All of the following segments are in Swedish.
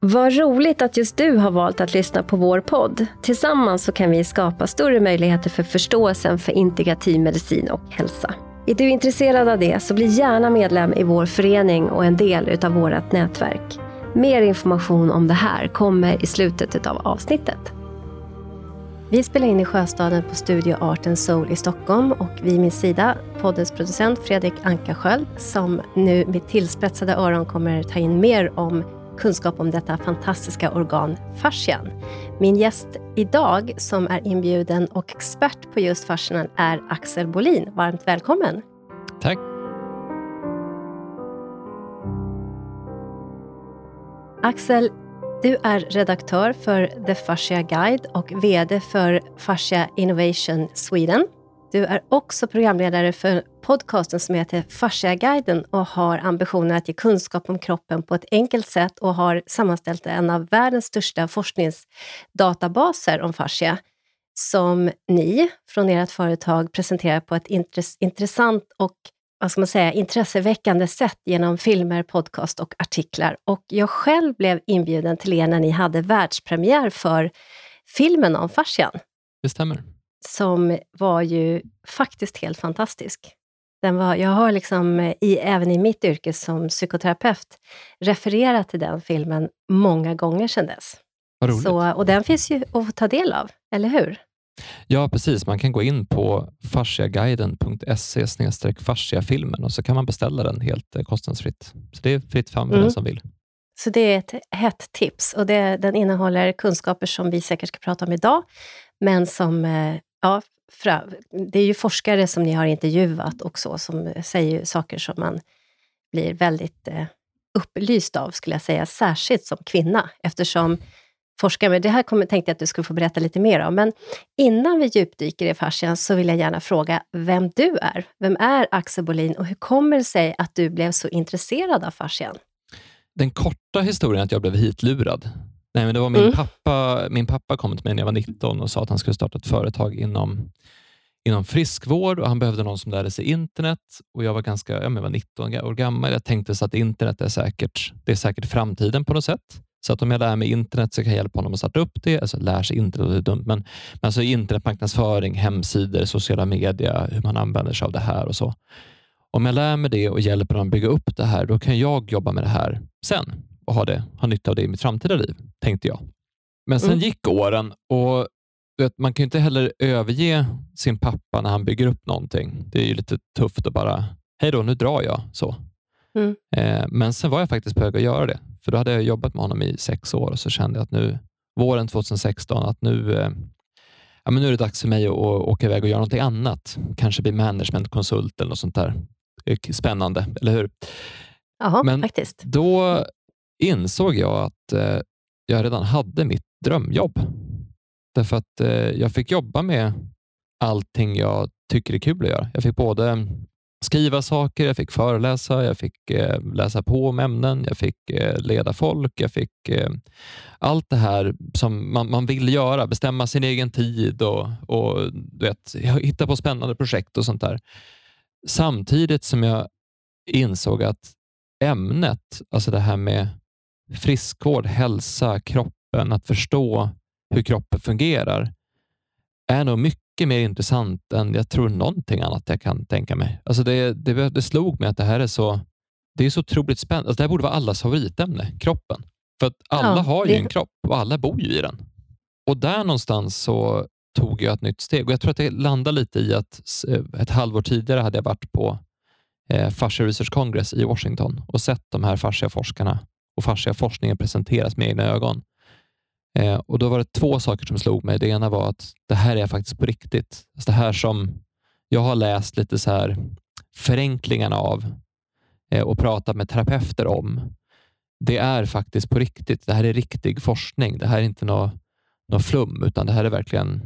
Vad roligt att just du har valt att lyssna på vår podd. Tillsammans så kan vi skapa större möjligheter för förståelsen för integrativ medicin och hälsa. Är du intresserad av det så bli gärna medlem i vår förening och en del av vårt nätverk. Mer information om det här kommer i slutet av avsnittet. Vi spelar in i Sjöstaden på Studio Art and Soul i Stockholm och vid min sida poddens producent Fredrik Ankarsköld som nu med tillspetsade öron kommer ta in mer om kunskap om detta fantastiska organ, fascian. Min gäst idag som är inbjuden och expert på just fascian är Axel Bolin. Varmt välkommen! Tack! Axel, du är redaktör för The Fascia Guide och VD för Fascia Innovation Sweden. Du är också programledare för podcasten som heter Fasciaguiden och har ambitionen att ge kunskap om kroppen på ett enkelt sätt och har sammanställt en av världens största forskningsdatabaser om fascia som ni från ert företag presenterar på ett intressant och vad ska man säga, intresseväckande sätt genom filmer, podcast och artiklar. Och jag själv blev inbjuden till er när ni hade världspremiär för filmen om fascian. Det stämmer som var ju faktiskt helt fantastisk. Den var, jag har liksom, i, även i mitt yrke som psykoterapeut refererat till den filmen många gånger sedan dess. Vad roligt. Så, och den finns ju att ta del av, eller hur? Ja, precis. Man kan gå in på fasciaguiden.se fasciafilmen och så kan man beställa den helt eh, kostnadsfritt. Så det är fritt fram för mm. den som vill. Så det är ett hett tips och det, den innehåller kunskaper som vi säkert ska prata om idag, men som eh, Ja, det är ju forskare som ni har intervjuat också, som säger saker som man blir väldigt eh, upplyst av, skulle jag säga, särskilt som kvinna, eftersom forskare, men det här kommer, tänkte jag att du skulle få berätta lite mer om, men innan vi djupdyker i fascian så vill jag gärna fråga vem du är. Vem är Axel Bolin och hur kommer det sig att du blev så intresserad av fascian? Den korta historien är att jag blev hitlurad. Nej, men det var min, mm. pappa, min pappa kom till mig när jag var 19 och sa att han skulle starta ett företag inom, inom friskvård och han behövde någon som lärde sig internet. Och Jag var ganska, ja, jag var 19 år gammal. Jag tänkte så att internet är säkert, det är säkert framtiden på något sätt. Så att om jag lär mig internet så kan jag hjälpa honom att starta upp det. Alltså lär sig internet, det är dumt, men, men alltså internetmarknadsföring, hemsidor, sociala medier, hur man använder sig av det här och så. Om jag lär mig det och hjälper honom bygga upp det här, då kan jag jobba med det här sen och ha, det, ha nytta av det i mitt framtida liv, tänkte jag. Men sen mm. gick åren och vet, man kan ju inte heller överge sin pappa när han bygger upp någonting. Det är ju lite tufft att bara, hej då, nu drar jag. så. Mm. Eh, men sen var jag faktiskt på väg att göra det, för då hade jag jobbat med honom i sex år och så kände jag att nu, våren 2016, att nu, eh, ja, men nu är det dags för mig att åka iväg och göra någonting annat. Kanske bli managementkonsult eller något sånt där. Spännande, eller hur? Ja, men faktiskt. Då insåg jag att eh, jag redan hade mitt drömjobb. Därför att eh, jag fick jobba med allting jag tycker är kul att göra. Jag fick både skriva saker, jag fick föreläsa, jag fick eh, läsa på om ämnen, jag fick eh, leda folk, jag fick eh, allt det här som man, man vill göra, bestämma sin egen tid och, och du vet, hitta på spännande projekt och sånt där. Samtidigt som jag insåg att ämnet, alltså det här med friskvård, hälsa, kroppen, att förstå hur kroppen fungerar är nog mycket mer intressant än jag tror någonting annat jag kan tänka mig. Alltså det, det, det slog mig att det här är så, det är så otroligt spännande. Alltså det här borde vara allas favoritämne, kroppen. För att alla ja, har ju det... en kropp och alla bor ju i den. Och där någonstans så tog jag ett nytt steg och jag tror att det landar lite i att ett halvår tidigare hade jag varit på eh, Fascia Research Congress i Washington och sett de här fascia-forskarna och fasciaforskningen presenteras med egna ögon. Eh, och Då var det två saker som slog mig. Det ena var att det här är faktiskt på riktigt. Alltså det här som jag har läst lite så här förenklingarna av eh, och pratat med terapeuter om. Det är faktiskt på riktigt. Det här är riktig forskning. Det här är inte något, nå flum, utan det här är verkligen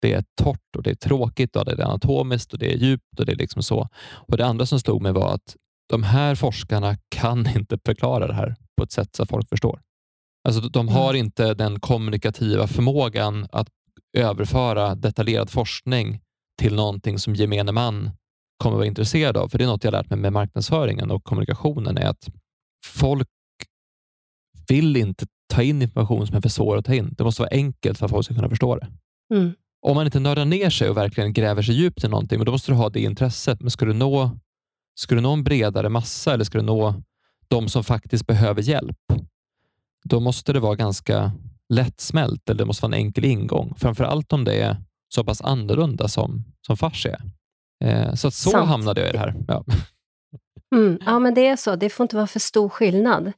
det är torrt och det är tråkigt och det är anatomiskt och det är djupt och det är liksom så. Och Det andra som slog mig var att de här forskarna kan inte förklara det här på ett sätt så folk förstår. Alltså, de har mm. inte den kommunikativa förmågan att överföra detaljerad forskning till någonting som gemene man kommer vara intresserad av. För det är något jag lärt mig med marknadsföringen och kommunikationen är att folk vill inte ta in information som är för svår att ta in. Det måste vara enkelt för att folk ska kunna förstå det. Mm. Om man inte nördar ner sig och verkligen gräver sig djupt i någonting, men då måste du ha det intresset. Men ska du nå, ska du nå en bredare massa eller ska du nå de som faktiskt behöver hjälp, då måste det vara ganska lättsmält eller det måste vara en enkel ingång. Framför allt om det är så pass annorlunda som, som fars är. Eh, så att så Sant. hamnade jag i det här. Ja. Mm. Ja, men det är så. Det får inte vara för stor skillnad.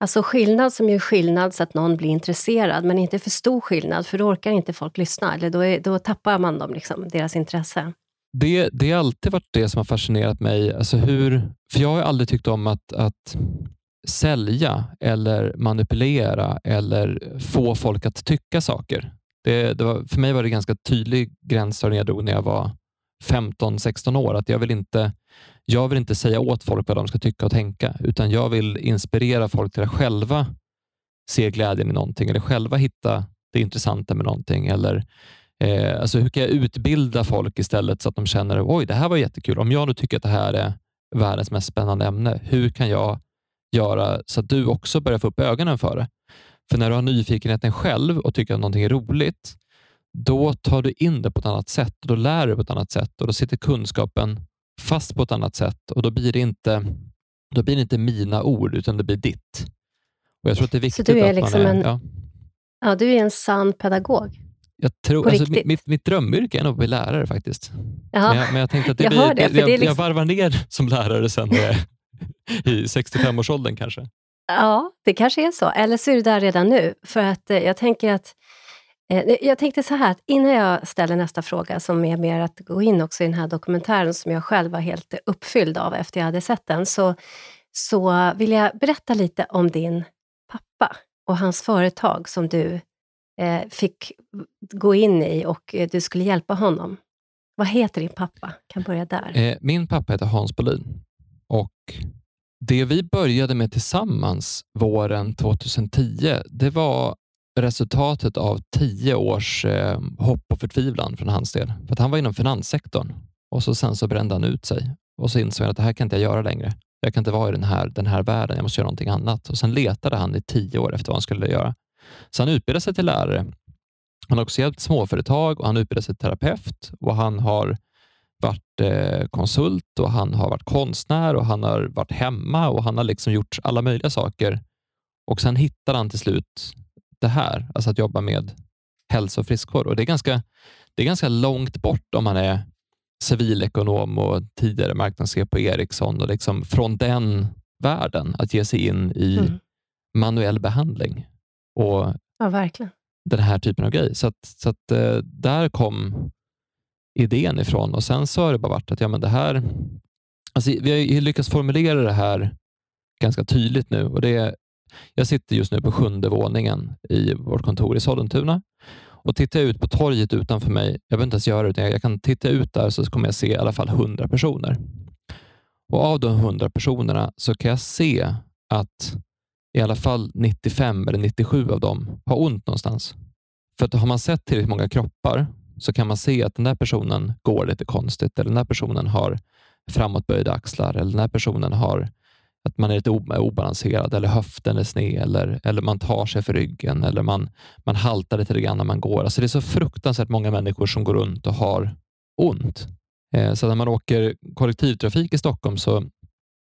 Alltså skillnad som gör skillnad så att någon blir intresserad, men inte för stor skillnad, för då orkar inte folk lyssna. Eller då, är, då tappar man dem, liksom, deras intresse. Det, det har alltid varit det som har fascinerat mig. Alltså hur, för Jag har aldrig tyckt om att, att sälja eller manipulera eller få folk att tycka saker. Det, det var, för mig var det ganska tydlig gränsdragning jag drog när jag var 15-16 år. Att jag vill, inte, jag vill inte säga åt folk vad de ska tycka och tänka, utan jag vill inspirera folk till att själva se glädjen i någonting eller själva hitta det intressanta med någonting. Eller, eh, alltså hur kan jag utbilda folk istället så att de känner oj, det här var jättekul. Om jag nu tycker att det här är världens mest spännande ämne, hur kan jag göra så att du också börjar få upp ögonen för det? För när du har nyfikenheten själv och tycker att någonting är roligt, då tar du in det på ett annat sätt och då lär du på ett annat sätt och då sitter kunskapen fast på ett annat sätt och då blir det inte, då blir det inte mina ord utan det blir ditt. Och Jag tror att det är viktigt du är att liksom man är... en- Ja, Ja, du är en sann pedagog. Jag tror, på alltså, riktigt. mitt, mitt, drömyrke är nog att bli lärare faktiskt. Ja. Men, jag, men jag tänkte att det Jag blir, det, det, jag, liksom- jag varvar ner som lärare sen när jag är i 65-årsåldern kanske. Ja, det kanske är så. Eller så är du där redan nu. För att eh, jag tänker att eh, jag tänkte så här, att innan jag ställer nästa fråga, som är mer att gå in också i den här dokumentären, som jag själv var helt uppfylld av efter jag hade sett den, så, så vill jag berätta lite om din pappa och hans företag som du Eh, fick gå in i och eh, du skulle hjälpa honom. Vad heter din pappa? Kan börja där. Eh, min pappa heter Hans Bolin och det vi började med tillsammans våren 2010, det var resultatet av tio års eh, hopp och förtvivlan från hans del. För att han var inom finanssektorn och så sen så brände han ut sig och så insåg han att det här kan inte jag göra längre. Jag kan inte vara i den här, den här världen, jag måste göra någonting annat. Och Sen letade han i tio år efter vad han skulle göra. Så han utbildade sig till lärare. Han har också hjälpt småföretag och han utbildade sig till terapeut och han har varit eh, konsult och han har varit konstnär och han har varit hemma och han har liksom gjort alla möjliga saker. Och Sen hittade han till slut det här, alltså att jobba med hälsa och friskvård. Och det, är ganska, det är ganska långt bort om man är civilekonom och tidigare marknadschef på Ericsson och liksom från den världen att ge sig in i Mm. manuell behandling och Ja, verkligen. den här typen av grej. Så, att, så att, eh, där kom idén ifrån och sen så har det bara varit att ja, men det här, alltså, vi har lyckats formulera det här ganska tydligt nu. Och det är, jag sitter just nu på sjunde våningen i vårt kontor i Sollentuna och tittar jag ut på torget utanför mig, jag behöver inte ens göra det, utan jag kan titta ut där så kommer jag se i alla fall 100 personer. Och Av de 100 personerna så kan jag se att i alla fall 95 eller 97 av dem har ont någonstans. För att har man sett tillräckligt många kroppar så kan man se att den där personen går lite konstigt eller den där personen har framåtböjda axlar eller den här personen har att man är lite obalanserad eller höften är sned eller, eller man tar sig för ryggen eller man, man haltar lite grann när man går. Alltså det är så fruktansvärt många människor som går runt och har ont. Eh, Så när man åker kollektivtrafik i Stockholm så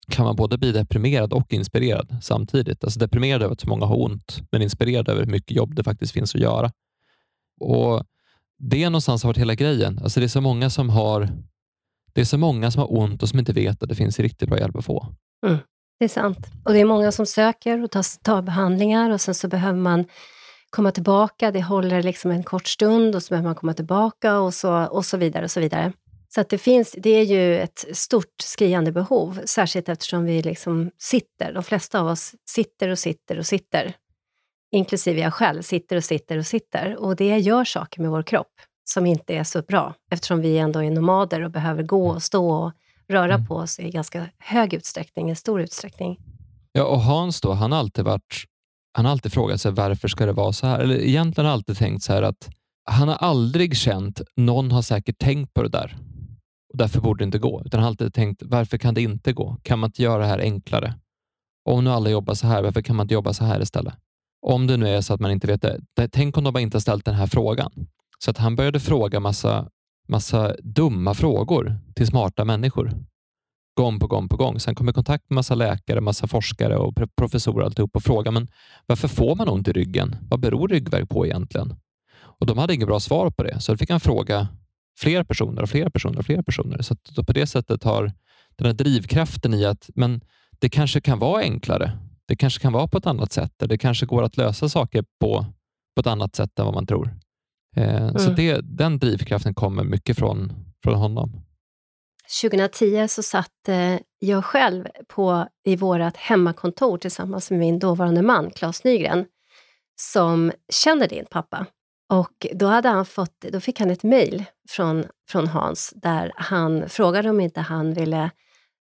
kan man både bli deprimerad och inspirerad samtidigt. Alltså deprimerad över att så många har ont, men inspirerad över hur mycket jobb det faktiskt finns att göra. Och Det är någonstans har varit hela grejen. Alltså det är så många som har det är så många som har ont och som inte vet att det finns riktigt bra hjälp att få. Det är sant. Och det är många som söker och tar, tar behandlingar och sen så behöver man komma tillbaka. Det håller liksom en kort stund och så behöver man komma tillbaka och så, och så vidare. och så vidare. Så att det, finns, det är ju ett stort skriande behov, särskilt eftersom vi liksom sitter. De flesta av oss sitter och sitter och sitter. Inklusive jag själv, sitter och sitter och sitter. Och det gör saker med vår kropp som inte är så bra, eftersom vi ändå är nomader och behöver gå och stå och röra Mm. på oss i ganska hög utsträckning, i stor utsträckning. Ja, och Hans då, han har alltid varit han har alltid frågat sig varför ska det vara så här? Eller egentligen har han alltid tänkt så här att han har aldrig känt någon har säkert tänkt på det där och därför borde det inte gå. Utan han har alltid tänkt varför kan det inte gå? Kan man inte göra det här enklare? Om nu alla jobbar så här, varför kan man inte jobba så här istället? Om det nu är så att man inte vet det. Tänk om de bara inte har ställt den här frågan. Så att han började fråga massa, massa dumma frågor till smarta människor. Gång på gång på gång. Sen kom i kontakt med massa läkare, massa forskare och professorer alltihop och frågade men varför får man ont i ryggen? Vad beror ryggvärk på egentligen? Och De hade inget bra svar på det, så då fick han fråga fler personer och fler personer och fler personer. Så på det sättet har den här drivkraften i att men det kanske kan vara enklare. Det kanske kan vara på ett annat sätt. Eller det kanske går att lösa saker på, på ett annat sätt än vad man tror. Eh, mm. Så det, den drivkraften kommer mycket från, från honom. 2010 så satt eh, jag själv på, i vårt hemmakontor tillsammans med min dåvarande man Claes Nygren, som känner din pappa. Och då, hade han fått, då fick han ett mejl från, från Hans där han frågade om inte han ville,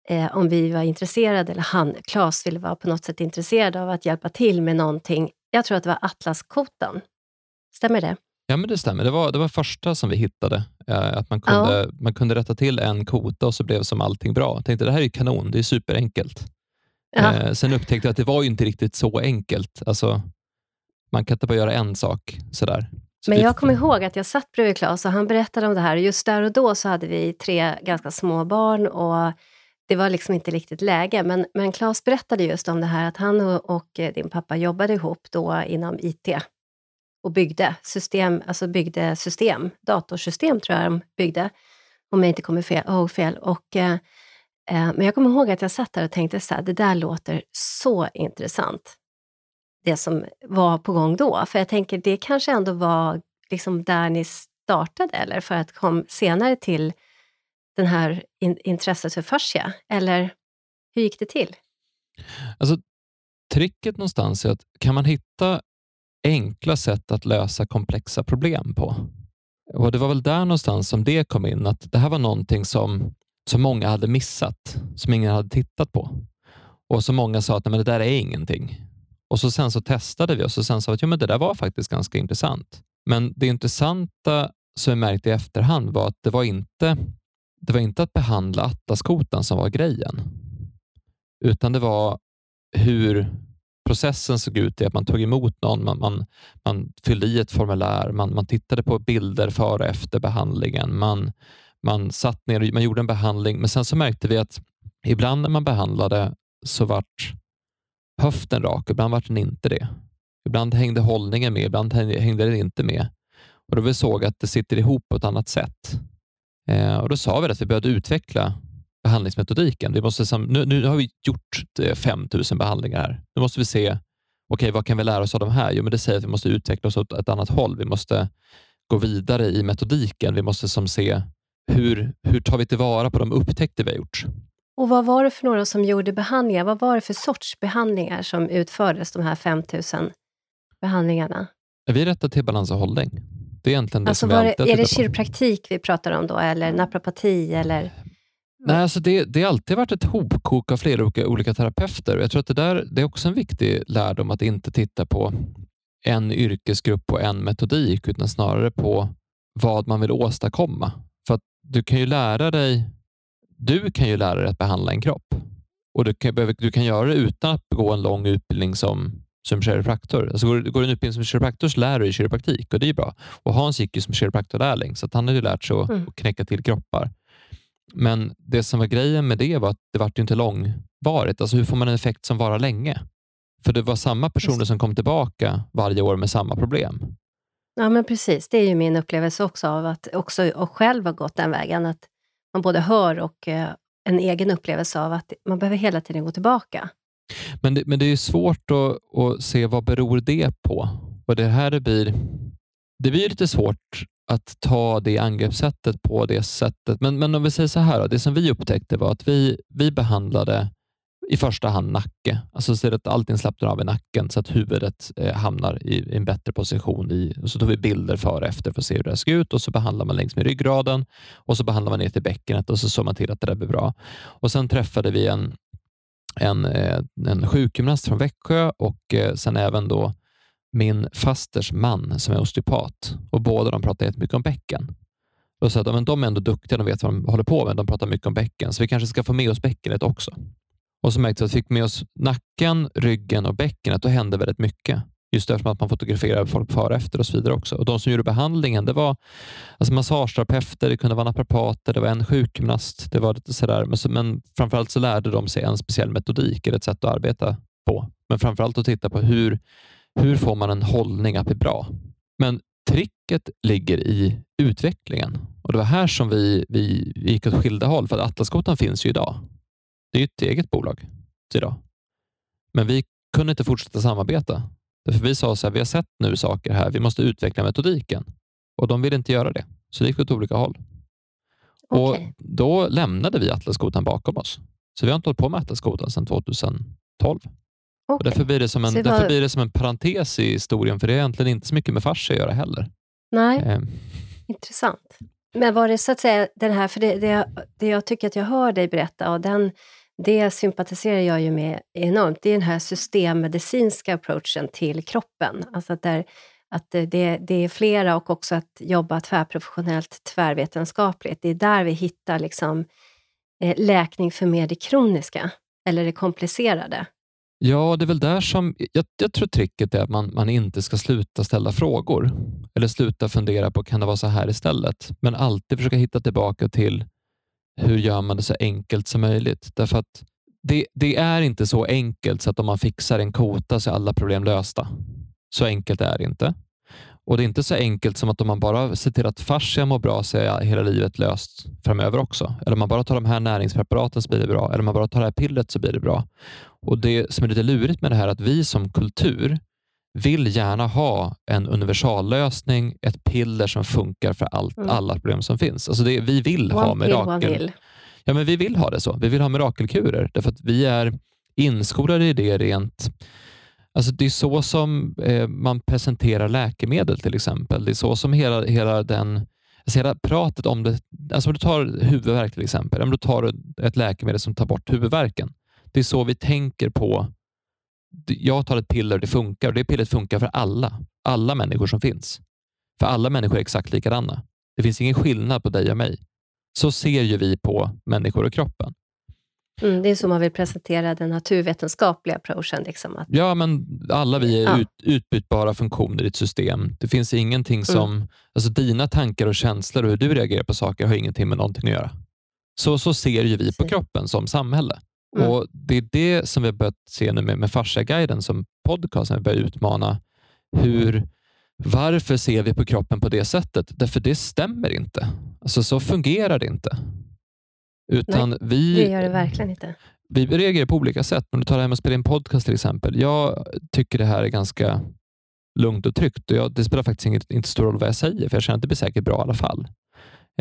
eh, om vi var intresserade, eller han, Claes ville vara på något sätt intresserad av att hjälpa till med någonting. Jag tror att det var Atlaskotan. Stämmer det? Ja, men det stämmer. Det var det var första som vi hittade. Eh, att man kunde, ja. man kunde rätta till en kota och så blev som allting bra. Jag tänkte det här är kanon, det är superenkelt. Ja. Eh, sen upptäckte jag att det var inte riktigt så enkelt. Alltså, man kan inte bara göra en sak sådär. Men jag kommer ihåg att jag satt bredvid Claes och han berättade om det här. Just där och då så hade vi tre ganska små barn och det var liksom inte riktigt läge. Men, men Claes berättade just om det här att han och, och din pappa jobbade ihop då inom IT och byggde system, alltså byggde system, datorsystem tror jag de byggde, om jag inte kommer fel, ihåg fel. Och, eh, eh, men jag kommer ihåg att jag satt där och tänkte så här, det där låter så intressant. Det som var på gång då. För jag tänker, det kanske ändå var liksom där ni startade, eller för att kom senare till den här in, intresset för fascia? Eller hur gick det till? Alltså, tricket någonstans är att kan man hitta enkla sätt att lösa komplexa problem på. Och Det var väl där någonstans som det kom in, att det här var någonting som, som många hade missat, som ingen hade tittat på. Och så många sa att Nej, men det där är ingenting. Och så sen så testade vi och så sen sa vi att jo, men det där var faktiskt ganska intressant. Men det intressanta som vi märkte i efterhand var att det var inte, det var inte att behandla attaskotan som var grejen, utan det var hur processen såg ut i att man tog emot någon, man, man, man fyllde i ett formulär, man, man tittade på bilder före och efter behandlingen, man, man satt ner och man gjorde en behandling, men sen så märkte vi att ibland när man behandlade så vart höften rak, ibland vart den inte det. Ibland hängde hållningen med, ibland hängde den inte med. Och då vi såg att det sitter ihop på ett annat sätt. Eh, och Då sa vi att vi behövde utveckla behandlingsmetodiken. Vi måste, liksom, nu, nu har vi gjort eh, 5000 behandlingar här. Nu måste vi se, okej, okay, vad kan vi lära oss av de här? Jo, men det säger att vi måste utveckla oss åt ett annat håll. Vi måste gå vidare i metodiken. Vi måste som se hur, hur tar vi tillvara på de upptäckter vi har gjort. Och Vad var det för några som gjorde behandlingar? Vad var det för sorts behandlingar som utfördes, de här 5000 behandlingarna? Vi rättar till balans och hållning. Det är egentligen det alltså som vi alltid Är det kiropraktik vi pratar om då, eller naprapati? Eller? Nej, alltså det, det har alltid varit ett hopkok av flera olika, olika terapeuter. Jag tror att det, där, det är också en viktig lärdom att inte titta på en yrkesgrupp och en metodik, utan snarare på vad man vill åstadkomma. För att du kan ju lära dig du kan ju lära dig att behandla en kropp och du kan, du kan göra det utan att gå en lång utbildning som, som kiropraktor. Alltså går, går du en utbildning som kiropraktor så lär du dig kiropraktik och det är bra. Och Hans gick ju som kiropraktorlärling så han hade lärt sig att, mm. att knäcka till kroppar. Men det som var grejen med det var att det var inte långvarigt. Alltså hur får man en effekt som varar länge? För det var samma personer som kom tillbaka varje år med samma problem. Ja, men precis. Det är ju min upplevelse också av att också och själv ha gått den vägen. Att man både hör och eh, en egen upplevelse av att man behöver hela tiden gå tillbaka. Men det, men det är svårt att, att se vad beror det på? Och det här det blir, det blir lite svårt att ta det angreppssättet på det sättet. Men, men om vi säger så här, då, det som vi upptäckte var att vi, vi behandlade i första hand nacke. Alltså så att allting slappnar av i nacken så att huvudet eh, hamnar i, i, en bättre position. I, och så tog vi bilder före och efter för att se hur det såg ut och så behandlar man längs med ryggraden och så behandlar man ner till bäckenet och så såg man till att det där blir bra. Och Sen träffade vi en, en, eh, en sjukgymnast från Växjö och eh, sen även då min fasters man som är osteopat och båda de pratar jättemycket om bäcken. Och så att men de är ändå duktiga, de vet vad de håller på med. De pratar mycket om bäcken, så vi kanske ska få med oss bäckenet också. Och så märkte vi att vi fick med oss nacken, ryggen och bäckenet. Då hände väldigt mycket. Just eftersom att man fotograferade folk före och efter och så vidare också. Och De som gjorde behandlingen det var alltså massageterapeuter, det kunde vara naprapater, det var en sjukgymnast. Det var lite sådär. Men, så, men framförallt så lärde de sig en speciell metodik eller ett sätt att arbeta på. Men framförallt att titta på hur, hur får man en hållning att bli bra. Men tricket ligger i utvecklingen. Och Det var här som vi, vi gick åt skilda håll. För att Atlasgatan finns ju idag. Det är ett eget bolag idag. Men vi kunde inte fortsätta samarbeta. Därför vi sa så här, vi har sett nu saker här, vi måste utveckla metodiken. Och de ville inte göra det. Så det gick åt olika håll. Okay. Och Då lämnade vi Atlaskotan bakom oss. Så vi har inte hållit på med Atlaskotan sedan 2012. Okay. Och därför, blir det som en, var... därför blir det som en parentes i historien, för det är egentligen inte så mycket med fascia att göra heller. Nej, eh. intressant. Men var det så att säga den här, för det, det, det jag tycker att jag hör dig berätta, och den, det sympatiserar jag ju med enormt, det är den här systemmedicinska approachen till kroppen. Alltså att, där, att det, det är flera och också att jobba tvärprofessionellt, tvärvetenskapligt. Det är där vi hittar liksom, eh, läkning för mer det kroniska, eller det komplicerade. Ja, det är väl där som... Jag, jag tror tricket är att man, man inte ska sluta ställa frågor eller sluta fundera på kan det vara så här istället, men alltid försöka hitta tillbaka till hur gör man det så enkelt som möjligt? Därför att det, det är inte så enkelt så att om man fixar en kota så är alla problem lösta. Så enkelt är det inte. Och det är inte så enkelt som att om man bara ser till att fascia mår bra så är hela livet löst framöver också. Eller om man bara tar de här näringspreparaten så blir det bra. Eller om man bara tar det här pillret så blir det bra. Och Det som är lite lurigt med det här är att vi som kultur vill gärna ha en universallösning, ett piller som funkar för allt, mm. alla problem som finns. Alltså det, vi vill one ha mirakel. Ja, men vi vill ha det så. Vi vill ha mirakelkurer därför att vi är inskolade i det rent Alltså det är så som eh, man presenterar läkemedel till exempel. Det är så som hela, hela den alltså hela pratet om det. Alltså om du tar huvudvärk till exempel. Om du tar ett läkemedel som tar bort huvudvärken. Det är så vi tänker på. Jag tar ett piller, det funkar och det pillret funkar för alla. Alla människor som finns. För alla människor är exakt likadana. Det finns ingen skillnad på dig och mig. Så ser ju vi på människor och kroppen. Mm, det är så man vill presentera den naturvetenskapliga approachen. Liksom, att... Ja, men alla vi är ja. ut, utbytbara funktioner i ett system. Det finns ingenting mm. som... Mm. Alltså dina tankar och känslor och hur du reagerar på saker har ingenting med någonting att göra. Så, så ser ju vi på kroppen som samhälle. Mm. Och Det är det som vi har börjat se nu med, med Fascia-guiden som podcast, när vi börjar utmana hur, varför ser vi på kroppen på det sättet? Därför det stämmer inte. Alltså Så fungerar det inte. Utan Nej, vi, det gör det verkligen inte. Vi reagerar på olika sätt. Om du tar det här med att spela in podcast till exempel. Jag tycker det här är ganska lugnt och tryggt. Och jag, det spelar faktiskt inte, inte stor roll vad jag säger, för jag känner att det blir säkert bra i alla fall.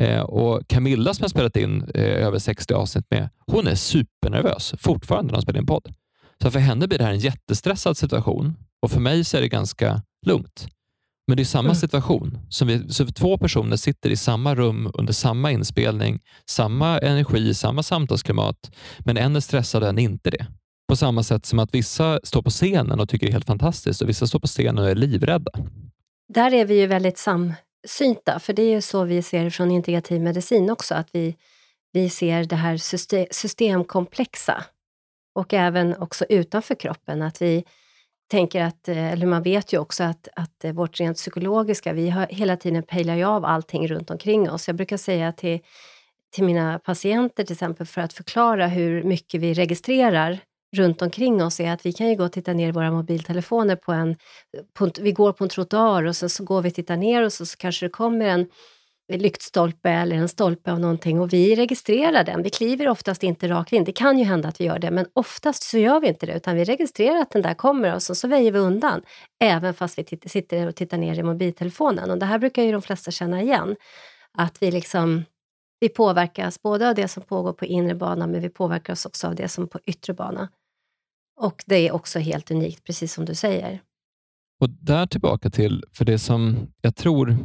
Eh, och Camilla som jag spelat in eh, över 60 avsnitt med, hon är supernervös fortfarande när hon spelar in podd. Så för henne blir det här en jättestressad situation och för mig så är det ganska lugnt. Men det är samma mm. situation. Som vi, så två personer sitter i samma rum under samma inspelning, samma energi, samma samtalsklimat, men en är stressad och en är inte det. På samma sätt som att vissa står på scenen och tycker det är helt fantastiskt och vissa står på scenen och är livrädda. Där är vi ju väldigt synta, för det är ju så vi ser från integrativ medicin också, att vi, vi ser det här system, systemkomplexa och även också utanför kroppen, att vi tänker att, eh, eller man vet ju också att, att eh, vårt rent psykologiska, vi har hela tiden pejlar ju av allting runt omkring oss. Jag brukar säga till, till mina patienter till exempel, för att förklara hur mycket vi registrerar runt omkring oss, är att vi kan ju gå och titta ner i våra mobiltelefoner på en... På, vi går på en trottoar och så, så går vi och tittar ner och så, så kanske det kommer en lyktstolpe eller en stolpe av någonting och vi registrerar den. Vi kliver oftast inte rakt in. Det kan ju hända att vi gör det, men oftast så gör vi inte det, utan vi registrerar att den där kommer och så, så väjer vi undan, även fast vi sitter och tittar ner i mobiltelefonen. Och det här brukar ju de flesta känna igen, att vi liksom vi påverkas både av det som pågår på inre bana, men vi påverkas också av det som på yttre bana. Och det är också helt unikt, precis som du säger. Och där tillbaka till, för det som jag tror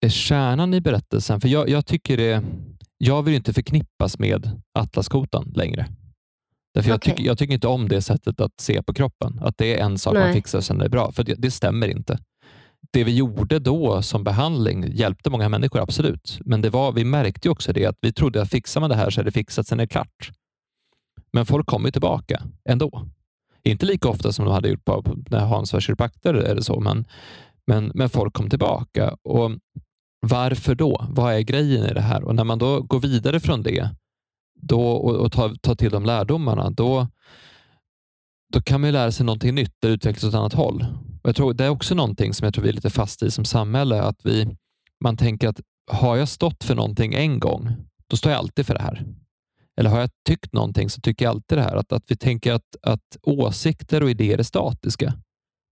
är kärnan i berättelsen. För jag, jag tycker det, jag vill inte förknippas med Atlaskotan längre. Därför okay. jag, tycker, jag tycker inte om det sättet att se på kroppen. Att det är en sak Nej. man fixar och sen är det bra. För det, det, stämmer inte. Det vi gjorde då som behandling hjälpte många människor, absolut. Men det var, vi märkte också det att vi trodde att fixar man det här så är det fixat, sen är det klart. Men folk kommer tillbaka ändå. Inte lika ofta som de hade gjort på, när Hans var kiropraktor eller så, men, men, men folk kom tillbaka. Och Varför då? Vad är grejen i det här? Och När man då går vidare från det då, och, och tar, tar till de lärdomarna, då, då kan man lära sig någonting nytt Det utvecklas åt ett annat håll. Och jag tror Det är också någonting som jag tror vi är lite fast i som samhälle. Att vi, man tänker att har jag stått för någonting en gång, då står jag alltid för det här. Eller har jag tyckt någonting så tycker jag alltid det här. Att, att vi tänker att, att åsikter och idéer är statiska.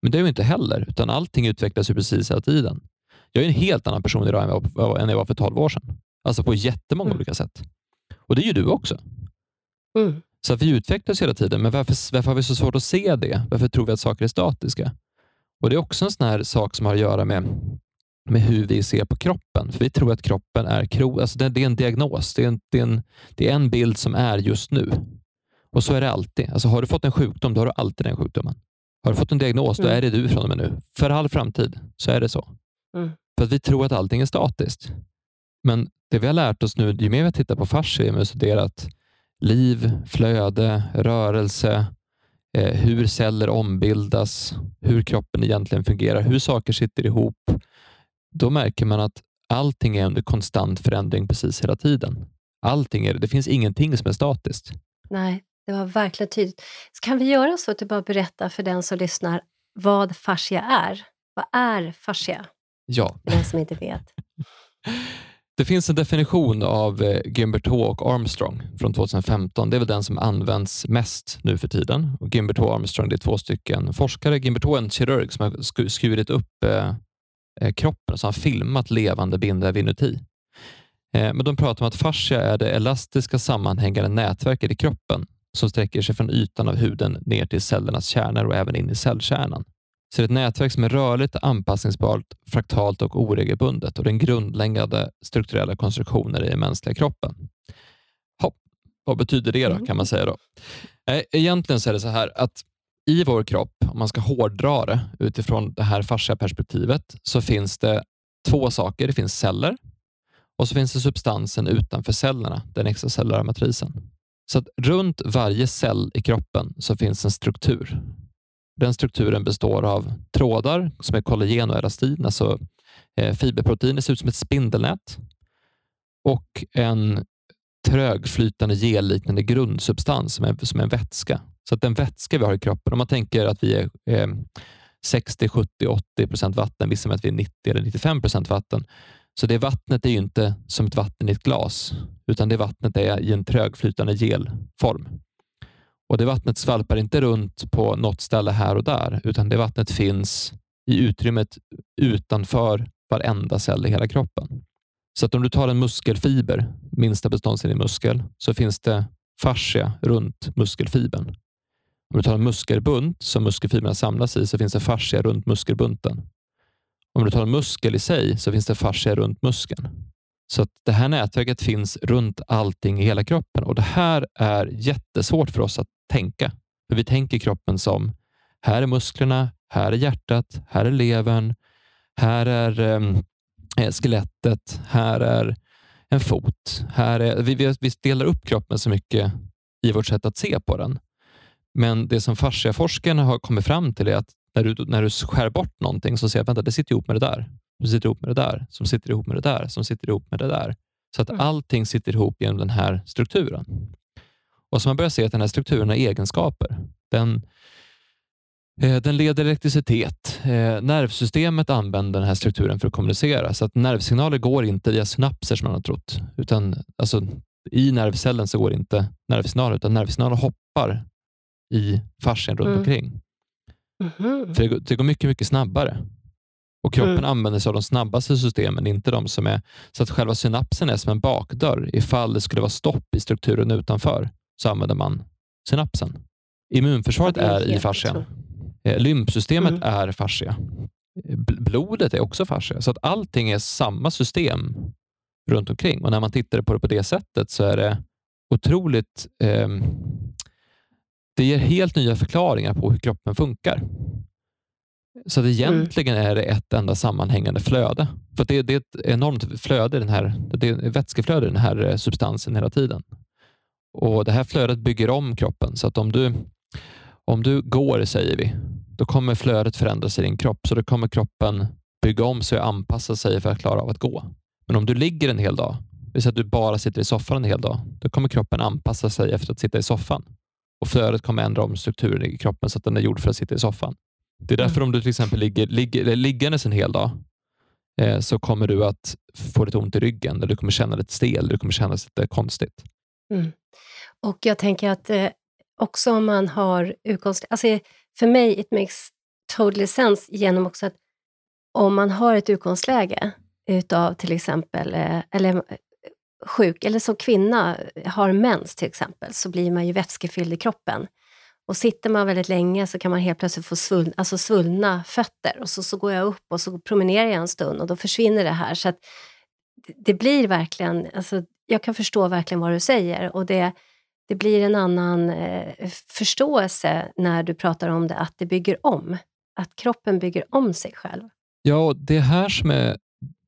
Men det är ju inte heller, utan allting utvecklas ju precis hela tiden. Jag är en helt annan person idag än jag än jag var för 12 år sedan. Alltså på jättemånga mm. olika sätt. Och det är ju du också. Mm. Så vi utvecklas hela tiden, men varför, varför har vi så svårt att se det? Varför tror vi att saker är statiska? Och Det är också en sån här sak som har att göra med, med hur vi ser på kroppen. För Vi tror att kroppen är kro, alltså det, det är en diagnos. Det är en, det, är en, det är en bild som är just nu. Och så är det alltid. Alltså har du fått en sjukdom, då har du alltid den sjukdomen. Har du fått en diagnos, mm. då är det du från och med nu. För all framtid så är det så. Mm. För att vi tror att allting är statiskt. Men det vi har lärt oss nu, ju mer vi tittar på fascia, och studerat liv, flöde, rörelse, eh, hur celler ombildas, hur kroppen egentligen fungerar, hur saker sitter ihop. Då märker man att allting är under konstant förändring precis hela tiden. Allting är det. finns ingenting som är statiskt. Nej, det var verkligen tydligt. Så kan vi göra så att du bara berättar för den som lyssnar vad fascia är? Vad är fascia? Ja. För den som inte vet. Det finns en definition av eh, Gimbert H och Armstrong från 2015. Det är väl den som används mest nu för tiden. Och Gimbert H och Armstrong det är två stycken forskare. Gimbert H är en kirurg som har skurit upp eh kroppen och så har filmat levande bindväv inuti. Eh, men de pratar om att fascia är det elastiska sammanhängande nätverket i kroppen som sträcker sig från ytan av huden ner till cellernas kärnor och även in i cellkärnan. Så det är ett nätverk som är rörligt, anpassningsbart, fraktalt och oregelbundet och den grundläggande strukturella konstruktioner i den mänskliga kroppen. Hopp. Vad betyder det då, mm. kan man säga? då? Egentligen så är det så här att i vår kropp, om man ska hårdra det utifrån det här fascia perspektivet, så finns det två saker. Det finns celler och så finns det substansen utanför cellerna, den extracellulära matrisen. Så att runt varje cell i kroppen så finns en struktur. Den strukturen består av trådar som är kollagen och elastin, alltså eh, fiberproteiner, ser ut som ett spindelnät och en trögflytande gelliknande grundsubstans som är, som är en vätska. Så att den vätska vi har i kroppen, om man tänker att vi är eh, 60, 70, 80 procent vatten, vissa med att vi är 90 eller 95 procent vatten. Så det vattnet är ju inte som ett vatten i ett glas, utan det vattnet är i en trögflytande gelform. Och Det vattnet svalpar inte runt på något ställe här och där, utan det vattnet finns i utrymmet utanför varenda cell i hela kroppen. Så att om du tar en muskelfiber, minsta beståndsdel i muskel, så finns det fascia runt muskelfibern. Om du tar en muskelbunt som muskelfibrerna samlas i så finns det fascia runt muskelbunten. Om du tar en muskel i sig så finns det fascia runt muskeln. Så att det här nätverket finns runt allting i hela kroppen och det här är jättesvårt för oss att tänka. För Vi tänker kroppen som här är musklerna, här är hjärtat, här är levern, här är ehm, eh, skelettet, här är en fot. Här är, vi, vi delar upp kroppen så mycket i vårt sätt att se på den. Men det som fasciaforskarna har kommit fram till är att när du, när du skär bort någonting så ser jag att det sitter ihop med det där, som sitter ihop med det där, som sitter ihop med det där, som sitter ihop med det där. Så att mm. allting sitter ihop genom den här strukturen. Och så man börjar se att den här strukturen har egenskaper. Den, eh, den leder elektricitet. Eh, nervsystemet använder den här strukturen för att kommunicera. Så att nervsignaler går inte via synapser som man har trott. Utan, alltså, I nervcellen så går inte nervsignaler, utan nervsignaler hoppar i fascian runt mm. omkring. Mm. För det går, det går, mycket, mycket snabbare. Och Kroppen mm. använder sig av de snabbaste systemen, inte de som är... Så att själva synapsen är som en bakdörr ifall det skulle vara stopp i strukturen utanför så använder man synapsen. Immunförsvaret är, är i fascian. Eh, lymfsystemet mm. är fascia. Blodet är också fascia. Så att allting är samma system runt omkring. Och när man tittar på det på det sättet så är det otroligt... Eh, det ger helt nya förklaringar på hur kroppen funkar. Så att egentligen mm. är det ett enda sammanhängande flöde. För det, det, är ett enormt flöde, den här, det är vätskeflöde, den här substansen hela tiden. Och Det här flödet bygger om kroppen. Så att om du, om du går, säger vi, då kommer flödet förändras i din kropp. Så då kommer kroppen bygga om sig och anpassa sig för att klara av att gå. Men om du ligger en hel dag, vill säga att du bara sitter i soffan en hel dag, då kommer kroppen anpassa sig efter att sitta i soffan. Och flödet kommer ändra om strukturen i kroppen så att den är gjord för att sitta i soffan. Det är därför mm. om du till exempel ligger, ligger liggandes en hel dag eh, så kommer du att få lite ont i ryggen, eller du kommer känna dig stel, du kommer känna dig lite konstigt. Mm. Och jag tänker att eh, också om man har utgångsläge, alltså för mig it makes totally sense genom också att om man har ett utgångsläge utav till exempel, eh, eller sjuk, eller som kvinna har mens till exempel, så blir man ju vätskefylld i kroppen. Och sitter man väldigt länge så kan man helt plötsligt få svullna, alltså svullna fötter. Och så, så går jag upp och så promenerar jag en stund och då försvinner det här. Så att det blir verkligen, alltså, jag kan förstå verkligen vad du säger. Och det, det blir en annan eh, förståelse när du pratar om det, att det bygger om. Att kroppen bygger om sig själv. Ja, det här som är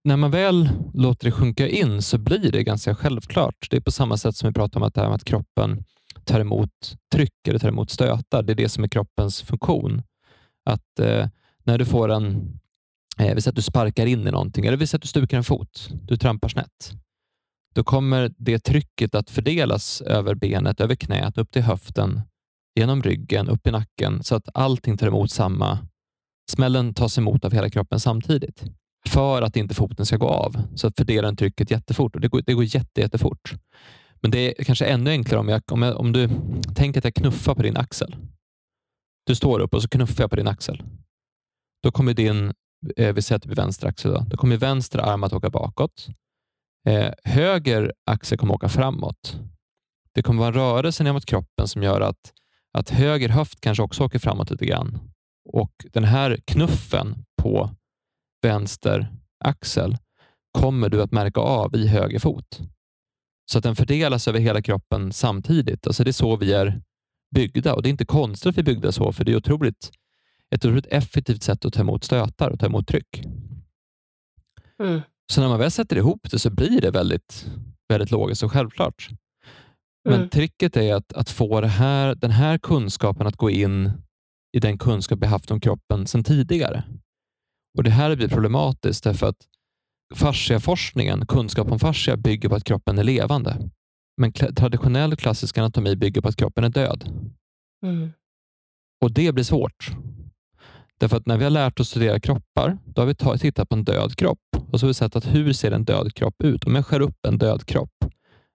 när man väl låter det sjunka in så blir det ganska självklart. Det är på samma sätt som vi pratar om att, det här med att kroppen tar emot tryck eller tar emot stötar. Det är det som är kroppens funktion. Att eh, när du får en, eh, vi säger att du sparkar in i någonting eller vi säger att du stukar en fot, du trampar snett. Då kommer det trycket att fördelas över benet, över knät, upp till höften, genom ryggen, upp i nacken så att allting tar emot samma Smällen tas emot av hela kroppen samtidigt för att inte foten ska gå av. Så fördelar den trycket jättefort och det går, det går jätte, jättefort. Men det är kanske ännu enklare om, jag, om, jag, om du tänker att jag knuffar på din axel. Du står upp och så knuffar jag på din axel. Då kommer din, eh, vi säger att det blir vänster axel, då, då kommer vänster arm att åka bakåt. Eh, höger axel kommer åka framåt. Det kommer vara en rörelse mot kroppen som gör att, att höger höft kanske också åker framåt lite grann. Och Den här knuffen på vänster axel kommer du att märka av i höger fot. Så att den fördelas över hela kroppen samtidigt. Alltså det är så vi är byggda och det är inte konstigt att vi är byggda så, för det är otroligt, ett otroligt effektivt sätt att ta emot stötar och ta emot tryck. Mm. Så när man väl sätter ihop det så blir det väldigt, väldigt logiskt och självklart. Men mm. tricket är att, att få här, den här kunskapen att gå in i den kunskap vi haft om kroppen sedan tidigare. Och Det här blir problematiskt därför att fasciaforskningen, kunskap om fascia, bygger på att kroppen är levande. Men traditionell klassisk anatomi bygger på att kroppen är död. Mm. Och det blir svårt. Därför att när vi har lärt oss studera kroppar, då har vi tittat på en död kropp och så har vi sett att hur ser en död kropp ut? Om jag skär upp en död kropp,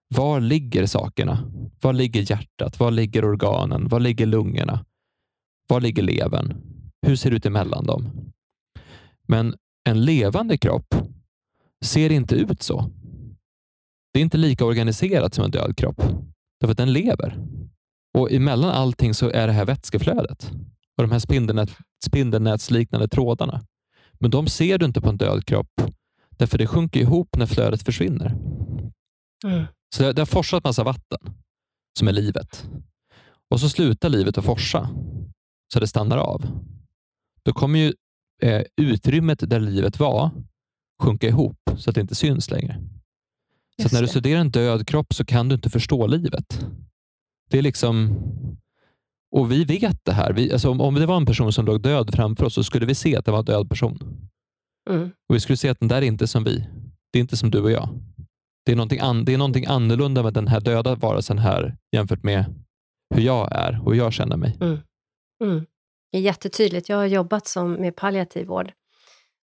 var ligger sakerna? Var ligger hjärtat? Var ligger organen? Var ligger lungorna? Var ligger levern? Hur ser det ut emellan dem? Men en levande kropp ser inte ut så. Det är inte lika organiserat som en död kropp, därför att den lever. Och emellan allting så är det här vätskeflödet och de här spindelnät, spindelnätsliknande trådarna. Men de ser du inte på en död kropp, därför det sjunker ihop när flödet försvinner. Mm. Så det, det har forsat massa vatten, som är livet. Och så slutar livet att forsa, så det stannar av. Då kommer ju eh, utrymmet där livet var sjunka ihop så att det inte syns längre. Just så när du studerar en död kropp så kan du inte förstå livet. Det är liksom... Och vi vet det här. Vi, alltså om, om det var en person som låg död framför oss så skulle vi se att det var en död person. Mm. Och Vi skulle se att den där är inte som vi. Det är inte som du och jag. Det är någonting, an, det är någonting annorlunda med den här döda varelsen här jämfört med hur jag är och hur jag känner mig. Mm. Mm. Är jättetydligt. Jag har jobbat som med palliativ vård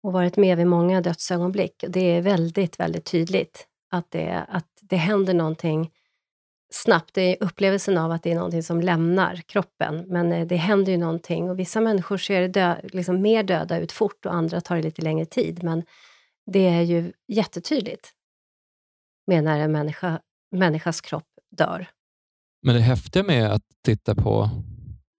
och varit med vid många dödsögonblick. Det är väldigt, väldigt tydligt att det, att det händer någonting snabbt. Det är upplevelsen av att det är någonting som lämnar kroppen, men eh, det händer ju någonting. Och vissa människor ser dö, liksom mer döda ut fort och andra tar det lite längre tid. Men det är ju jättetydligt med när en människa, människas kropp dör. Men det häftiga med att titta på,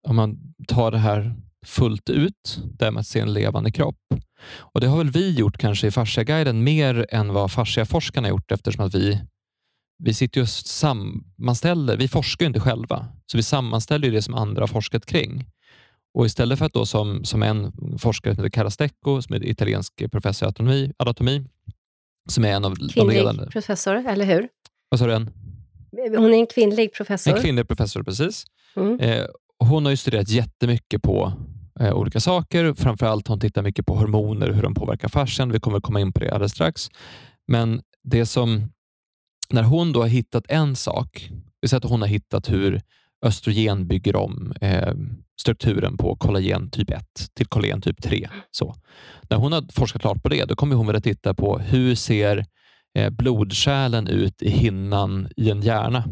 om man tar det här fullt ut, det med att se en levande kropp. Och Det har väl vi gjort kanske i Fasciaguiden mer än vad fasciaforskarna gjort eftersom att vi, vi sitter och sammanställer, vi forskar ju inte själva, så vi sammanställer det som andra har forskat kring. Och istället för att då som, som en forskare som heter Carastecco, som är italiensk professor i anatomi, anatomi som är en av Kvinnlig de ledande. professor, eller hur? Vad sa du? En? Hon är en kvinnlig professor. En kvinnlig professor, precis. Mm. Eh, hon har ju studerat jättemycket på eh, olika saker. Framförallt har hon tittat mycket på hormoner, hur de påverkar fascian. Vi kommer komma in på det alldeles strax. Men det som, när hon då har hittat en sak, vi säger att hon har hittat hur östrogen bygger om eh, strukturen på kollagen typ 1 till kollagen typ 3. Så. När hon har forskat klart på det, då kommer hon vilja titta på hur ser eh, blodkärlen ut i hinnan i en hjärna.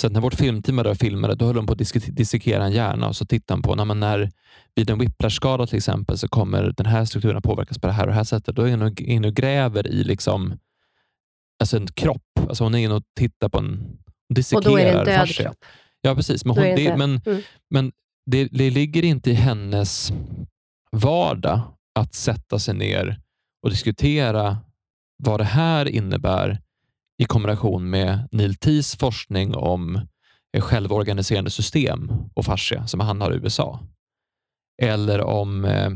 Så när vårt filmteam var filmade, då höll de på att dissekera en hjärna och så tittade de på när, när vid en whiplash-skada till exempel så kommer den här strukturen påverkas på det här och det här sättet. Då är hon inne och gräver i liksom, alltså en kropp. Alltså hon är inne och tittar på en dissekerar Och då är det en död fascia. kropp. Ja, precis. Men, hon, det det, men, mm. men det, det ligger inte i hennes vardag att sätta sig ner och diskutera vad det här innebär i kombination med Neil Tees forskning om eh, självorganiserande system och fascia som han har i USA. Eller om eh,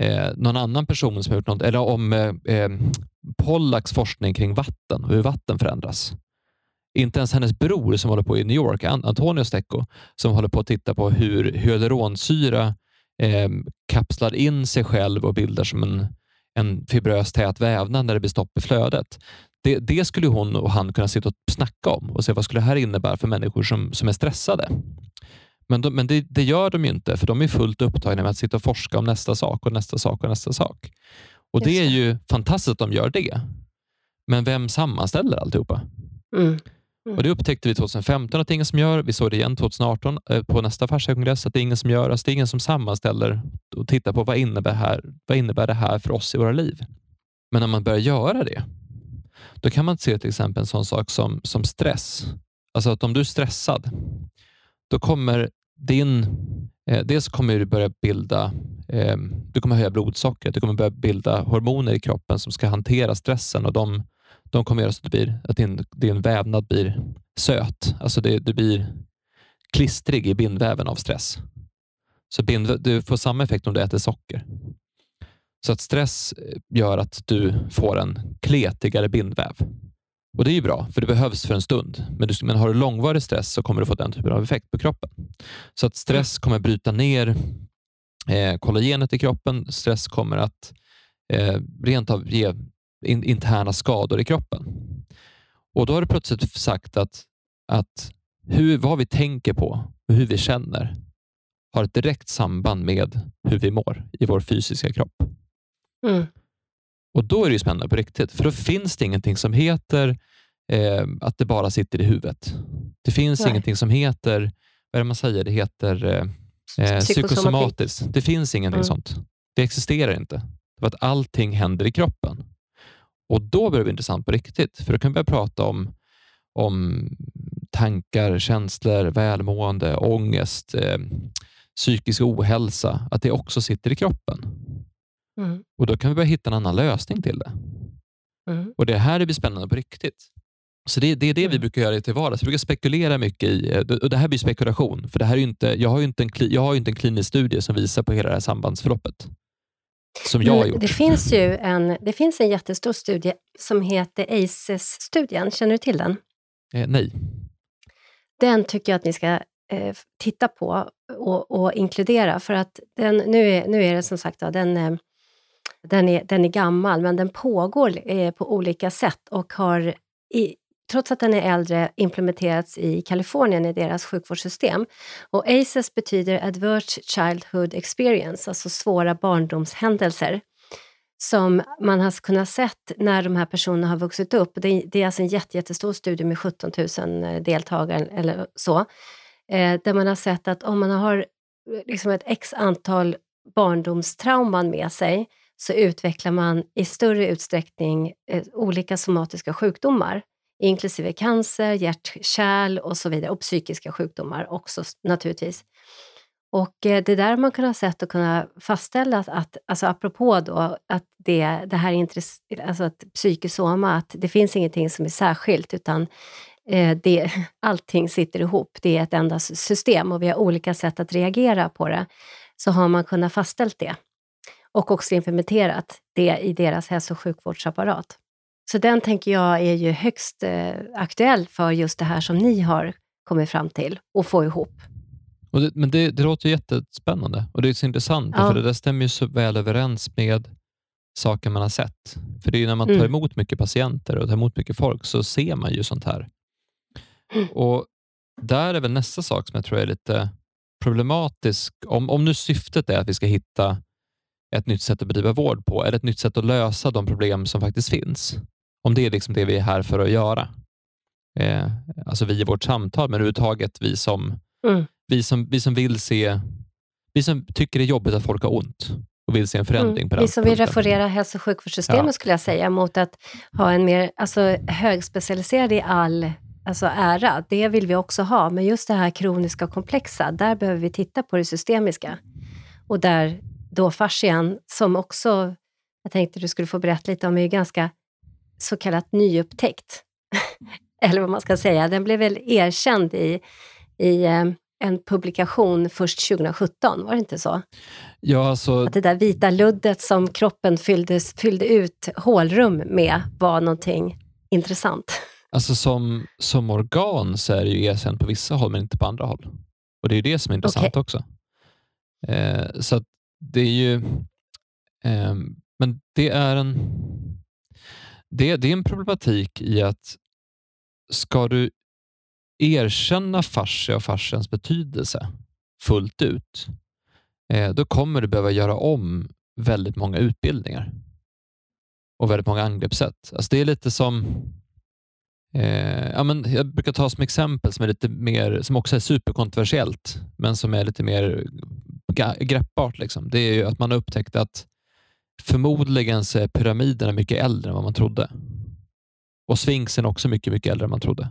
eh någon annan person som har gjort något, eller om eh, eh Pollacks forskning kring vatten och hur vatten förändras. Inte ens hennes bror som håller på i New York, Antonio Stecco, som håller på att titta på hur hyaluronsyra eh, kapslar in sig själv och bildar som en, en fibrös tät vävnad när det blir stopp i flödet. Det, det, skulle hon och han kunna sitta och snacka om och se vad skulle det här innebära för människor som, som är stressade. Men, de, men det, det, gör de ju inte, för de är fullt upptagna med att sitta och forska om nästa sak och nästa sak och nästa sak. Och Det är ju fantastiskt att de gör det. Men vem sammanställer alltihopa? Mm. Mm. Och Det upptäckte vi 2015 att det är ingen som gör. Vi såg det igen 2018 eh, på nästa fasciakongress att det är ingen som gör. Alltså det är ingen som sammanställer och tittar på vad innebär, här, vad innebär det här för oss i våra liv. Men när man börjar göra det, då kan man se till exempel en sån sak som, som stress. Alltså att om du är stressad, då kommer din... Eh, dels kommer du börja bilda... Eh, du kommer höja blodsockret. Du kommer börja bilda hormoner i kroppen som ska hantera stressen och de de kommer göra så att, det blir, att din, din vävnad blir söt. Alltså det, du blir klistrig i bindväven av stress. Så bind, du får samma effekt om du äter socker. Så att stress gör att du får en kletigare bindväv. Och Det är ju bra, för det behövs för en stund. Men, du, men har du långvarig stress så kommer du få den typen av effekt på kroppen. Så att stress kommer bryta ner eh, kollagenet i kroppen. Stress kommer att eh, rent av ge in, interna skador i kroppen. Och Då har du plötsligt sagt att, att hur, vad vi tänker på och hur vi känner har ett direkt samband med hur vi mår i vår fysiska kropp. Mm. Och Då är det ju spännande på riktigt, för då finns det ingenting som heter eh, att det bara sitter i huvudet. Det finns Nej. ingenting som heter, vad är det man säger, det heter eh, psykosomatiskt. Det finns ingenting mm. sånt. Det existerar inte. För att allting händer i kroppen. Och Då börjar det bli intressant på riktigt, för då kan vi börja prata om, om tankar, känslor, välmående, ångest, eh, psykisk ohälsa, att det också sitter i kroppen. Mm. Och Då kan vi börja hitta en annan lösning till det. Mm. Och Det här blir spännande på riktigt. Så Det, det är det mm. vi brukar göra till vardags. Vi brukar spekulera mycket i, eh, och det här blir spekulation, för det här är inte, jag, har ju inte en, jag har inte en klinisk studie som visar på hela det här sambandsförloppet som jag har gjort. Det finns ju en, det finns en jättestor studie som heter ACES-studien. Känner du till den? Eh, nej. Den tycker jag att ni ska eh, titta på och, och, inkludera, för att den, nu, är, nu är det som sagt den, eh, den, är, den är gammal, men den pågår eh, på olika sätt och har i, trots att den är äldre, implementerats i Kalifornien i deras sjukvårdssystem. Och ACEs betyder Adverse Childhood Experience, alltså svåra barndomshändelser som man har kunnat se när de här personerna har vuxit upp. Det, det är alltså en jätte, jättestor studie med 17 000 eh, deltagare eller så, eh, där man har sett att om man har eh, liksom ett x antal barndomstrauman med sig så utvecklar man i större utsträckning eh, olika somatiska sjukdomar inklusive cancer, hjärt-kärl och så vidare och psykiska sjukdomar också naturligtvis. Och eh, det där har man kunnat sett och kunnat fastställa att, alltså apropå då att det, det här är alltså att psykosoma, att det finns ingenting som är särskilt utan eh, det, allting sitter ihop. Det är ett enda system och vi har olika sätt att reagera på det. Så har man kunnat fastställt det och också implementerat det i deras hälso och sjukvårdsapparat. Så den tänker jag är ju högst eh, aktuell för just det här som ni har kommit fram till och få ihop. Och det, men det, det låter jättespännande och det är så intressant, ja. för det där stämmer ju så väl överens med saker man har sett. För det är när man tar mm. emot mycket patienter och tar emot mycket folk så ser man ju sånt här. Mm. Och Där är väl nästa sak som jag tror är lite problematisk. Om, om nu syftet är att vi ska hitta ett nytt sätt att bedriva vård på, eller ett nytt sätt att lösa de problem som faktiskt finns. Om det är liksom det vi är här för att göra. Eh, alltså vi i vårt samtal, men överhuvudtaget vi som, mm. vi, som, vi som vill se, vi som tycker det är jobbigt att folk har ont och vill se en förändring mm. på den Vi som vill reformera hälso och sjukvårdssystemet ja. skulle jag säga, mot att ha en mer alltså, högspecialiserad i all alltså ära, det vill vi också ha. Men just det här kroniska och komplexa, där behöver vi titta på det systemiska. Och där då fascian, som också, jag tänkte du skulle få berätta lite om, är ganska så kallat nyupptäckt. Eller vad man ska säga. Den blev väl erkänd i, i eh, en publikation först 2017, var det inte så? Ja, alltså... Att det där vita luddet som kroppen fyllde, fyllde ut hålrum med var någonting intressant. Alltså som, som organ så är det ju erkänt på vissa håll, men inte på andra håll. Och Det är det som är intressant okay. också. Eh, så det är ju... Eh, men det är en... Det, det är en problematik i att ska du erkänna fascia och fascians betydelse fullt ut, eh, då kommer du behöva göra om väldigt många utbildningar och väldigt många angreppssätt. Alltså det är lite som Eh, ja, men jag brukar ta som exempel som är lite mer, som också är superkontroversiellt, men som är lite mer greppbart. Liksom. Det är ju att man upptäckte att förmodligen så är pyramiderna mycket äldre än vad man trodde. Och sfinxen också mycket, mycket äldre än man trodde.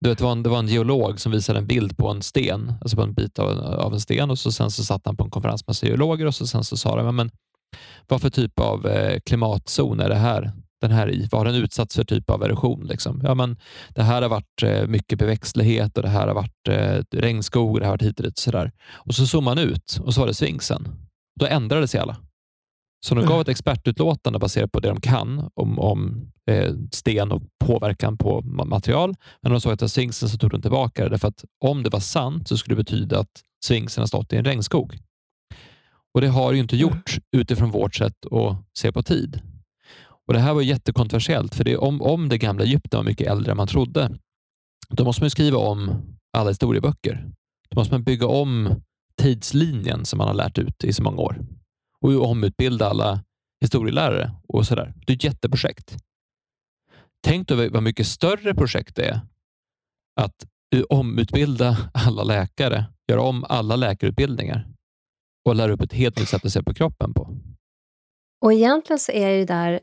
Du vet, det, var en, det var en geolog som visade en bild på en sten, alltså på en bit av, av en sten och så sen så satt han på en konferens med geologer och så sen så sa de, men vad för typ av eh, klimatzon är det här? Den här i? Vad har den utsatts för typ av erosion? Liksom? Ja, men det här har varit eh, mycket beväxtlighet och det här har varit eh, regnskog och det har varit hit och dit. Och, så och så zoomade man ut och så var det Sfinxen. Då ändrade sig alla. Så de gav mm. ett expertutlåtande baserat på det de kan om, om eh, sten och påverkan på material. Men de såg att det var Sfinxen så tog de tillbaka det. Därför att om det var sant så skulle det betyda att Sfinxen har stått i en regnskog. Och det har ju inte mm. gjort utifrån vårt sätt att se på tid. Och Det här var jättekontroversiellt, för det, om, om det gamla Egypten var mycket äldre än man trodde, då måste man skriva om alla historieböcker. Då måste man bygga om tidslinjen som man har lärt ut i så många år och omutbilda alla historielärare och sådär. Det är ett jätteprojekt. Tänk då vad mycket större projekt det är att omutbilda alla läkare, göra om alla läkarutbildningar och lära upp ett helt nytt sätt att se på kroppen på. Och egentligen så är det där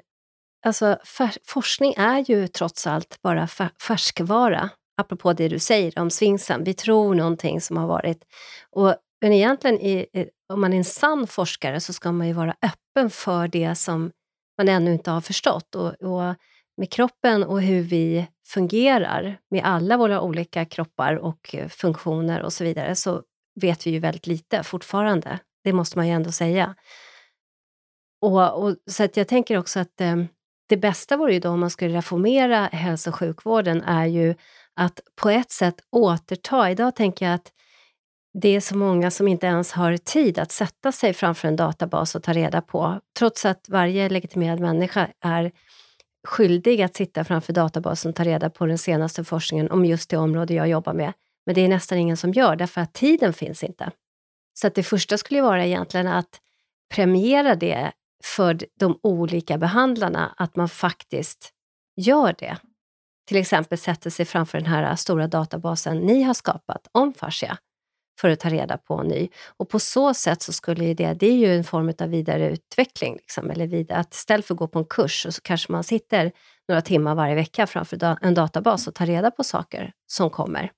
Alltså, forskning är ju trots allt bara färskvara, apropå det du säger om sfinxen. Vi tror någonting som har varit... Och, men egentligen, i, om man är en sann forskare så ska man ju vara öppen för det som man ännu inte har förstått. Och, och med kroppen och hur vi fungerar med alla våra olika kroppar och eh, funktioner och så vidare, så vet vi ju väldigt lite fortfarande. Det måste man ju ändå säga. Och, och så att jag tänker också att eh, det bästa vore ju då om man skulle reformera hälso och sjukvården är ju att på ett sätt återta, idag tänker jag att det är så många som inte ens har tid att sätta sig framför en databas och ta reda på, trots att varje legitimerad människa är skyldig att sitta framför databasen och ta reda på den senaste forskningen om just det område jag jobbar med. Men det är nästan ingen som gör, därför att tiden finns inte. Så att det första skulle vara egentligen att premiera det för de olika behandlarna att man faktiskt gör det. Till exempel sätter sig framför den här äh, stora databasen ni har skapat om fascia för att ta reda på en ny. Och på så sätt så skulle det, det är ju en form av vidareutveckling. Liksom, eller vidare, att istället för att gå på en kurs så kanske man sitter några timmar varje vecka framför en databas och tar reda på saker som kommer.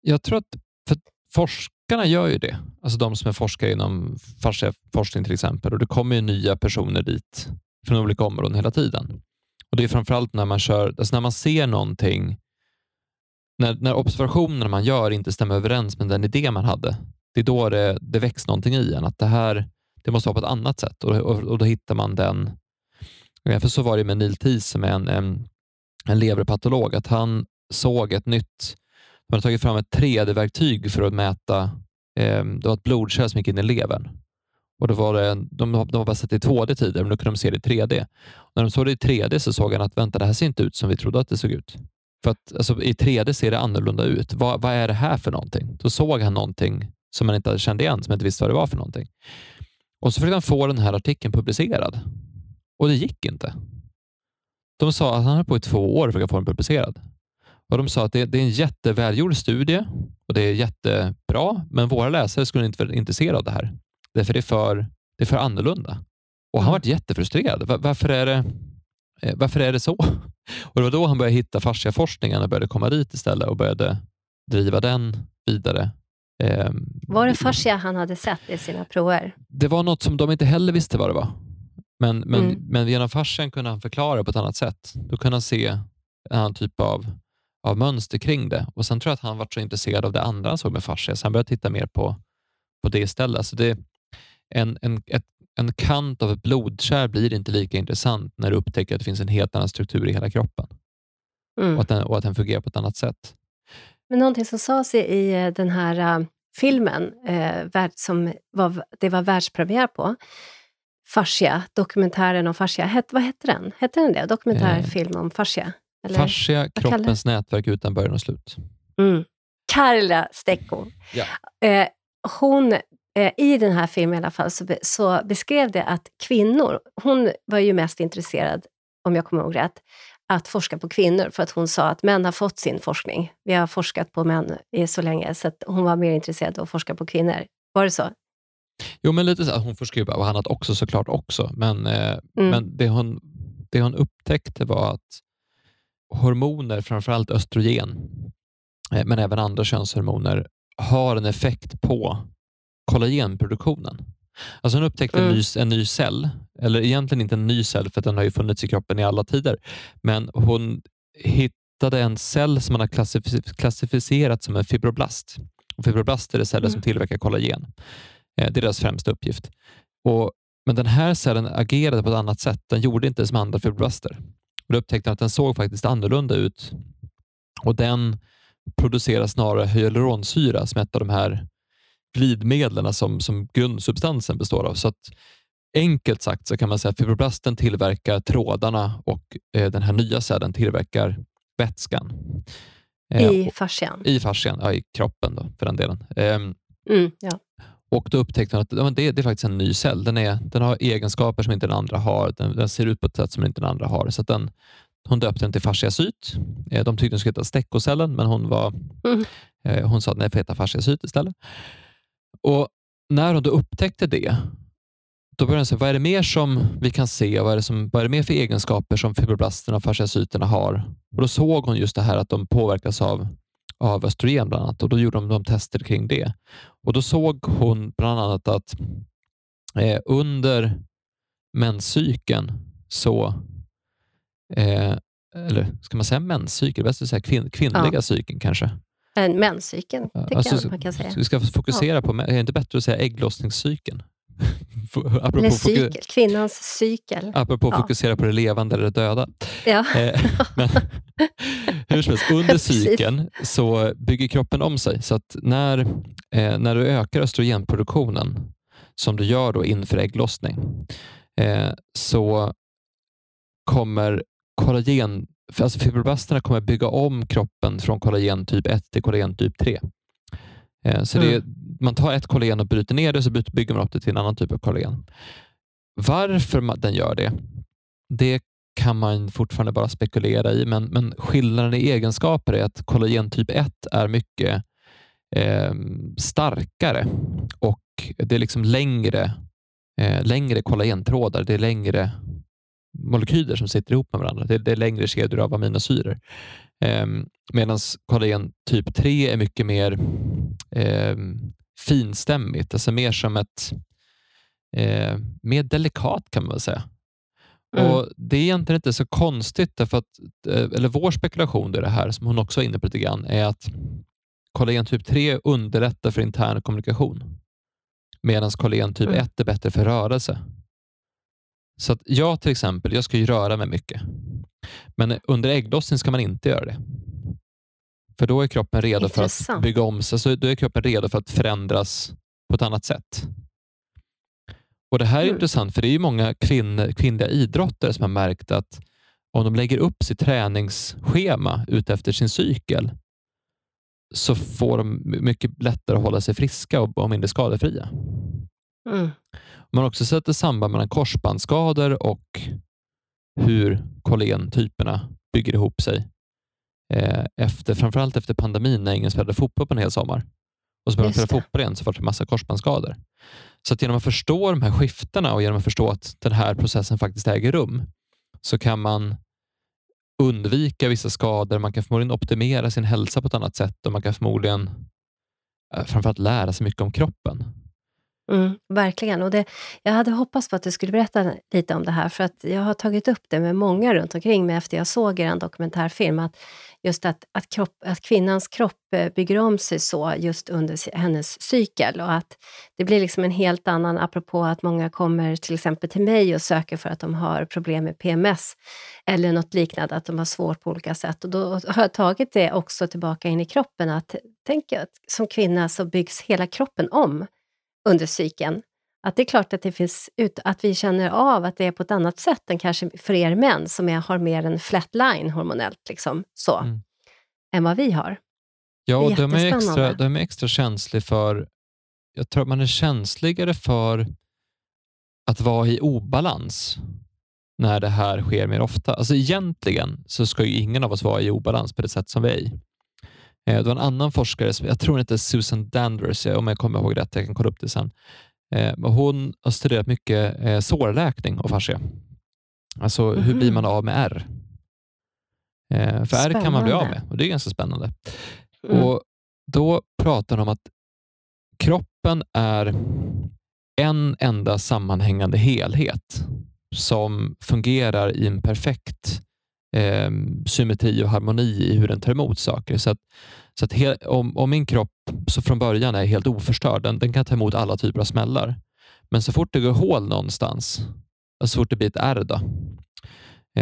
Jag tror att för forsk forskarna gör ju det. Alltså de som är forskare inom forskning till exempel. Och Det kommer ju nya personer dit från olika områden hela tiden. Och Det är framförallt när man kör, alltså när man ser någonting, när, när observationerna man gör inte stämmer överens med den idé man hade. Det är då det, det väcks någonting i en. Att det här det måste vara på ett annat sätt och, och, och då hittar man den För så var det med Neil Thies som är en, en, en leverpatolog, att han såg ett nytt, man har tagit fram ett 3D-verktyg för att mäta, eh, det var ett blodkärl som gick in i levern. Och då var det, de, de var bara sett i 2D tidigare, men nu kunde de se det i 3D. Och när de såg det i 3D så såg han att vänta, det här ser inte ut som vi trodde att det såg ut. För att alltså, i 3D ser det annorlunda ut. Vad, vad är det här för någonting? Då såg han någonting som han inte kände igen, som han inte visste vad det var för någonting. Och så försökte han få den här artikeln publicerad och det gick inte. De sa att han höll på i två år för att få den publicerad. Och De sa att det, det, är en jättevälgjord studie och det är jättebra, men våra läsare skulle inte vara intresserade av det här. Därför det är för, det är för annorlunda. Och Han mm. var jättefrustrerad. Var, varför, är det, eh, varför är det så? Och Det var då han började hitta fasciaforskningen och började komma dit istället och började driva den vidare. Ehm, var det fascia han hade sett i sina prover? Det var något som de inte heller visste vad det var. Men, men, mm. men genom fascian kunde han förklara på ett annat sätt. Då kunde han se en annan typ av, av mönster kring det. Och Sen tror jag att han var så intresserad av det andra han såg med fascia, så han började titta mer på, på det istället. Alltså det, en, en, ett, en kant av ett blodkärl blir inte lika intressant när du upptäcker att det finns en helt annan struktur i hela kroppen mm. och, att den, och att den fungerar på ett annat sätt. Men någonting som sades i eh, den här uh, filmen, uh, som var, det var världspremiär på, Fascia, dokumentären om fascia. Het, vad hette den? Hette den det? Dokumentärfilm om fascia? Eller? Fascia, kroppens nätverk utan början och slut. Mm. Carla Stecco. Ja. Eh, hon, eh, I den här filmen i alla fall så, be, så, beskrev det att kvinnor, hon var ju mest intresserad, om jag kommer ihåg rätt, att forska på kvinnor, för att hon sa att män har fått sin forskning. Vi har forskat på män i så länge, så hon var mer intresserad av att forska på kvinnor. Var det så? Jo, men lite så. Hon forskar ju och annat också såklart också, men, eh, mm. men det, hon, det hon upptäckte var att hormoner, framförallt östrogen, eh, men även andra könshormoner, har en effekt på kollagenproduktionen. Alltså hon upptäckte mm. en, ny, en ny cell, eller egentligen inte en ny cell för den har ju funnits i kroppen i alla tider, men hon hittade en cell som man har klassificerat som en fibroblast. Och fibroblaster är celler mm. som tillverkar kollagen. Eh, det är deras främsta uppgift. Och, men den här cellen agerade på ett annat sätt. Den gjorde inte som andra fibroblaster. Och då upptäckte att den såg faktiskt annorlunda ut och den producerar snarare hyaluronsyra som är ett av de här glidmedlen som, som grundsubstansen består av. Så att Enkelt sagt så kan man säga att fibroblasten tillverkar trådarna och eh, den här nya cellen tillverkar vätskan. Eh, I fascian? I fascian, ja, i kroppen då, för den delen. Eh, mm, ja. Och Då upptäckte hon att det, det är faktiskt en ny cell. Den, är, den har egenskaper som inte den andra har. Den, den ser ut på ett sätt som inte den andra har. Så den, hon döpte den till fasciacyt. Eh, de tyckte den skulle heta steckocellen, men hon, var, mm. eh, hon sa att den får heta fasciacyt istället. Och när hon då upptäckte det, då började hon säga, vad är det mer som vi kan se? Vad är det, som, vad är det mer för egenskaper som fibroblasterna och fasciacyterna har? Och Då såg hon just det här att de påverkas av av östrogen bland annat och då gjorde de, de tester kring det. Och Då såg hon bland annat att eh, under menscykeln så, eh, eller ska man säga menscykel? Bäst att säga kvin, kvinnliga ja. cykeln kanske? Menscykeln, tycker alltså, jag man kan säga. Vi ska fokusera ja. på, är det inte bättre att säga ägglossningscykeln? Apropå cykel, kvinnans cykel. Apropå ja. fokusera på det levande eller det döda. Ja. Eh, men, hur som helst, under cykeln så bygger kroppen om sig. Så att när, eh, när du ökar östrogenproduktionen, som du gör då inför ägglossning, eh, så kommer kollagen, alltså fibroblasterna kommer bygga om kroppen från kollagen typ 1 till kollagen typ 3. Eh, så mm man tar ett kollagen och bryter ner det, så bygger man upp det till en annan typ av kollagen. Varför den gör det, det kan man fortfarande bara spekulera i, men, men skillnaden i egenskaper är att kollagen typ 1 är mycket eh, starkare och det är liksom längre, eh, längre kollagentrådar. Det är längre molekyler som sitter ihop med varandra. Det, det är längre kedjor av aminosyror. Eh, Medan kollagen typ 3 är mycket mer eh, finstämmigt, alltså mer som ett eh, mer delikat kan man väl säga. Mm. Och Det är egentligen inte så konstigt, därför att, eh, eller vår spekulation i det här, som hon också är inne på lite grann, är att kollagen typ 3 underlättar för intern kommunikation, medan kollagen typ mm. 1 är bättre för rörelse. Så att jag till exempel, jag ska ju röra mig mycket. Men under ägglossning ska man inte göra det. För då är kroppen redo Intressant. för att bygga om sig. Så då är kroppen redo för att förändras på ett annat sätt. Och Det här är mm. intressant, för det är många kvinn, kvinnliga idrottare som har märkt att om de lägger upp sitt träningsschema utefter sin cykel så får de mycket lättare att hålla sig friska och mindre skadefria. Mm. Man har också sett ett samband mellan korsbandsskador och hur kollagentyperna bygger ihop sig. Eh, efter, framförallt efter pandemin när ingen spelade fotboll på en hel sommar. Och så började de spela fotboll igen så var det en massa korsbandsskador. Så genom att förstå de här skiftena och genom att förstå att den här processen faktiskt äger rum så kan man undvika vissa skador. Man kan förmodligen optimera sin hälsa på ett annat sätt och man kan förmodligen eh, framförallt lära sig mycket om kroppen. Mm, verkligen. Och det, jag hade hoppats på att du skulle berätta lite om det här, för att jag har tagit upp det med många runt omkring mig efter jag såg er dokumentärfilm, att just att, att, kropp, att kvinnans kropp eh, bygger om sig så just under hennes cykel och att det blir liksom en helt annan, apropå att många kommer till exempel till mig och söker för att de har problem med PMS eller något liknande, att de har svårt på olika sätt. Och då har jag tagit det också tillbaka in i kroppen, att tänk att som kvinna så byggs hela kroppen om under cykeln. Att det är klart att det finns ut, att vi känner av att det är på ett annat sätt än kanske för er män som är, har mer en flat line hormonellt, liksom, så, mm. än vad vi har. Ja, och de är, extra, de är extra känslig för, jag tror att man är känsligare för att vara i obalans när det här sker mer ofta. Alltså egentligen så ska ju ingen av oss vara i obalans på det sätt som vi är i. Eh, det var en annan forskare, jag tror inte Susan Danders, om jag kommer ihåg rätt, jag kan kolla upp det sen. Eh, hon har studerat mycket eh, sårläkning och fascia. Alltså mm -hmm. hur blir man mhm. av med R? För spännande. R kan man bli av med och det är ganska spännande. Mm. Och Då pratar hon om att kroppen är en enda sammanhängande helhet som fungerar i en perfekt eh, symmetri och harmoni i hur den tar emot saker. Så att, så att he, om, om, min kropp så från början är helt oförstörd, den, den kan ta emot alla typer av smällar. Men så fort det går hål någonstans, så fort det blir ett ärr, då,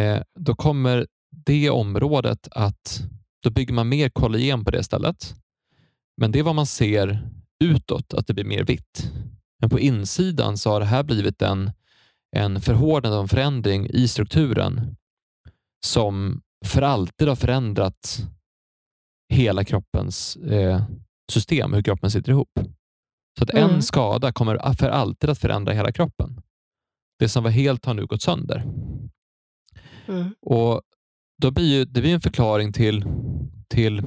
eh, då kommer det området att då bygger man mer kollagen på det stället. Men det är vad man ser utåt, att det blir mer vitt. Men på insidan så har det här blivit en, en förhårdnad och en förändring i strukturen som för alltid har förändrat hela kroppens eh, system, hur kroppen sitter ihop. Så att mm. en skada kommer för alltid att förändra hela kroppen. Det som var helt har nu gått sönder. Mm. Och då blir ju, Det blir en förklaring till, till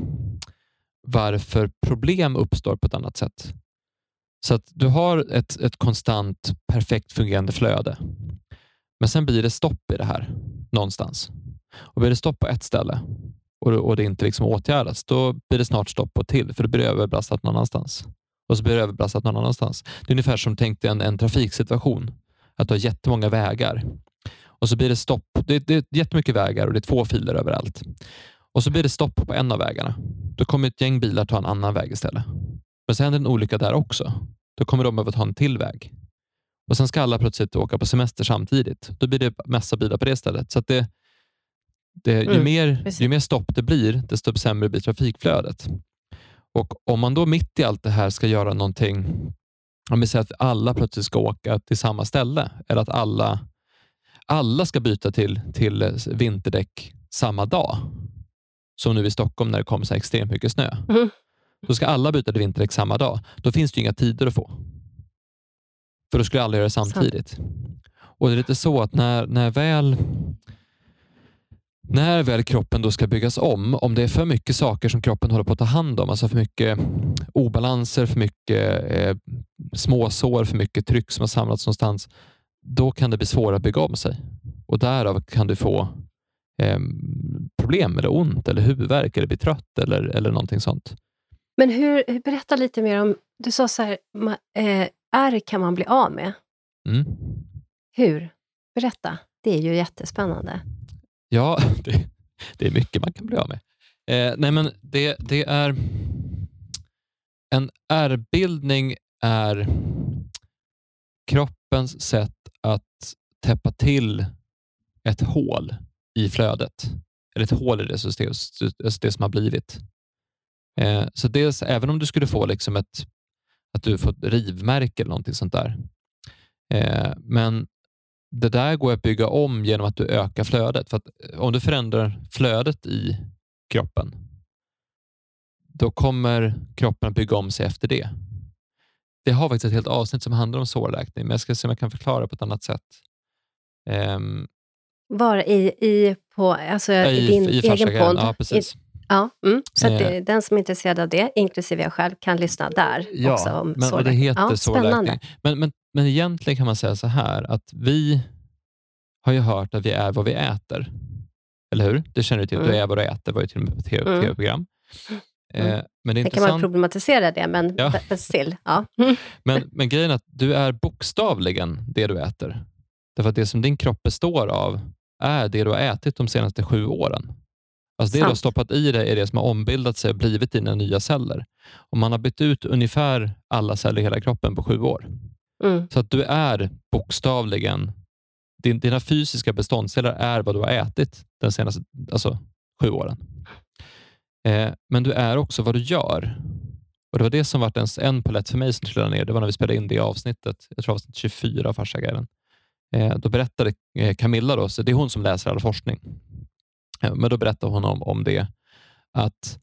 varför problem uppstår på ett annat sätt. Så att du har ett, ett konstant perfekt fungerande flöde. Men sen blir det stopp i det här någonstans. Och blir det stopp på ett ställe och, och det inte liksom åtgärdas, då blir det snart stopp på till, för då blir det överbelastat någon annanstans. Och så blir det överbelastat någon annanstans. Det är ungefär som tänk dig en, en trafiksituation. Att du har jättemånga vägar och så blir det stopp. Det, det är jättemycket vägar och det är två filer överallt. Och så blir det stopp på en av vägarna. Då kommer ett gäng bilar ta en annan väg istället. Men så händer en olycka där också. Då kommer de behöva ta en till väg. Och Sen ska alla plötsligt åka på semester samtidigt. Då blir det massa bilar på det stället. Så det, det, ju, mm, mer, ju mer stopp det blir, desto sämre blir trafikflödet. Och Om man då mitt i allt det här ska göra någonting, om vi säger att alla plötsligt ska åka till samma ställe, eller att alla, alla ska byta till, till vinterdäck samma dag, som nu i Stockholm när det kommer så extremt mycket snö. Mm. Då ska alla byta till vinterdäck samma dag. Då finns det inga tider att få. För då skulle alla göra det samtidigt. Och Det är lite så att när, när väl när väl kroppen då ska byggas om, om det är för mycket saker som kroppen håller på att ta hand om, alltså för mycket obalanser, för mycket eh, småsår, för mycket tryck som har samlats någonstans, då kan det bli svårare att bygga om sig. Och därav kan du få eh, problem eller ont eller huvudvärk eller bli trött eller, eller någonting sånt. Men hur, berätta lite mer om, du sa så här, eh, ärr kan man bli av med. Mm. Hur? Berätta. Det är ju jättespännande. Ja, det, det, är mycket man kan bli av med. Eh, nej, men det, det är En ärrbildning är kroppens sätt att täppa till ett hål i flödet. Eller ett hål i det, system, alltså det som har blivit. Eh, så dels, även om du skulle få liksom ett, att du får ett rivmärke eller någonting sånt där. Eh, men det där går att bygga om genom att du ökar flödet. För att om du förändrar flödet i kroppen, då kommer kroppen att bygga om sig efter det. Det har faktiskt ett helt avsnitt som handlar om sårläkning, men jag ska se om jag kan förklara på ett annat sätt. Um, Var i, i, på, alltså, i, i din i egen podd? Ja, precis. I, ja, mm. Så att det, den som är intresserad av det, inklusive jag själv, kan lyssna där ja, också om men, sårläkning. Det heter ja, sårläkning. Men, men, men egentligen kan man säga så här, att vi har ju hört att vi är vad vi äter. Eller hur? Det känner du till. Mm. Du är vad du äter, var ju till och med på tv-program. Mm. Mm. men det är kan man problematisera det, men ja. still. Ja. men, men grejen är att du är bokstavligen det du äter. Därför att det som din kropp består av är det du har ätit de senaste sju åren. Alltså det Sant. du har stoppat i dig är det som har ombildat sig och blivit dina nya celler. Och Man har bytt ut ungefär alla celler i hela kroppen på sju år. Mm. Så att du är bokstavligen, din, dina fysiska beståndsdelar är vad du har ätit de senaste alltså, sju åren. Eh, men du är också vad du gör. Och Det var det som var en, en palett för mig som trillade ner. Det var när vi spelade in det avsnittet. Jag tror avsnitt 24 av Farsaguiden. Eh, då berättade eh, Camilla, då, så det är hon som läser all forskning, eh, men då berättade hon om, om det, att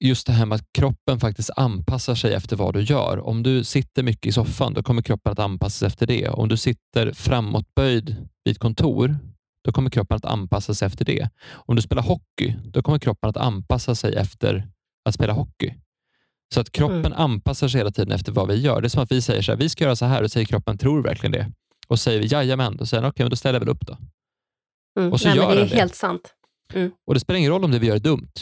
just det här med att kroppen faktiskt anpassar sig efter vad du gör. Om du sitter mycket i soffan, då kommer kroppen att anpassa sig efter det. Om du sitter framåtböjd vid ett kontor, då kommer kroppen att anpassa sig efter det. Om du spelar hockey, då kommer kroppen att anpassa sig efter att spela hockey. Så att kroppen mm. anpassar sig hela tiden efter vad vi gör. Det är som att vi säger så här, vi ska göra så här och säger kroppen, tror du verkligen det? Och säger vi jajamän, då säger den okej, okay, då ställer jag väl upp då. Mm. Och så Nej, gör det är det. helt sant. Mm. Och Det spelar ingen roll om det vi gör är dumt.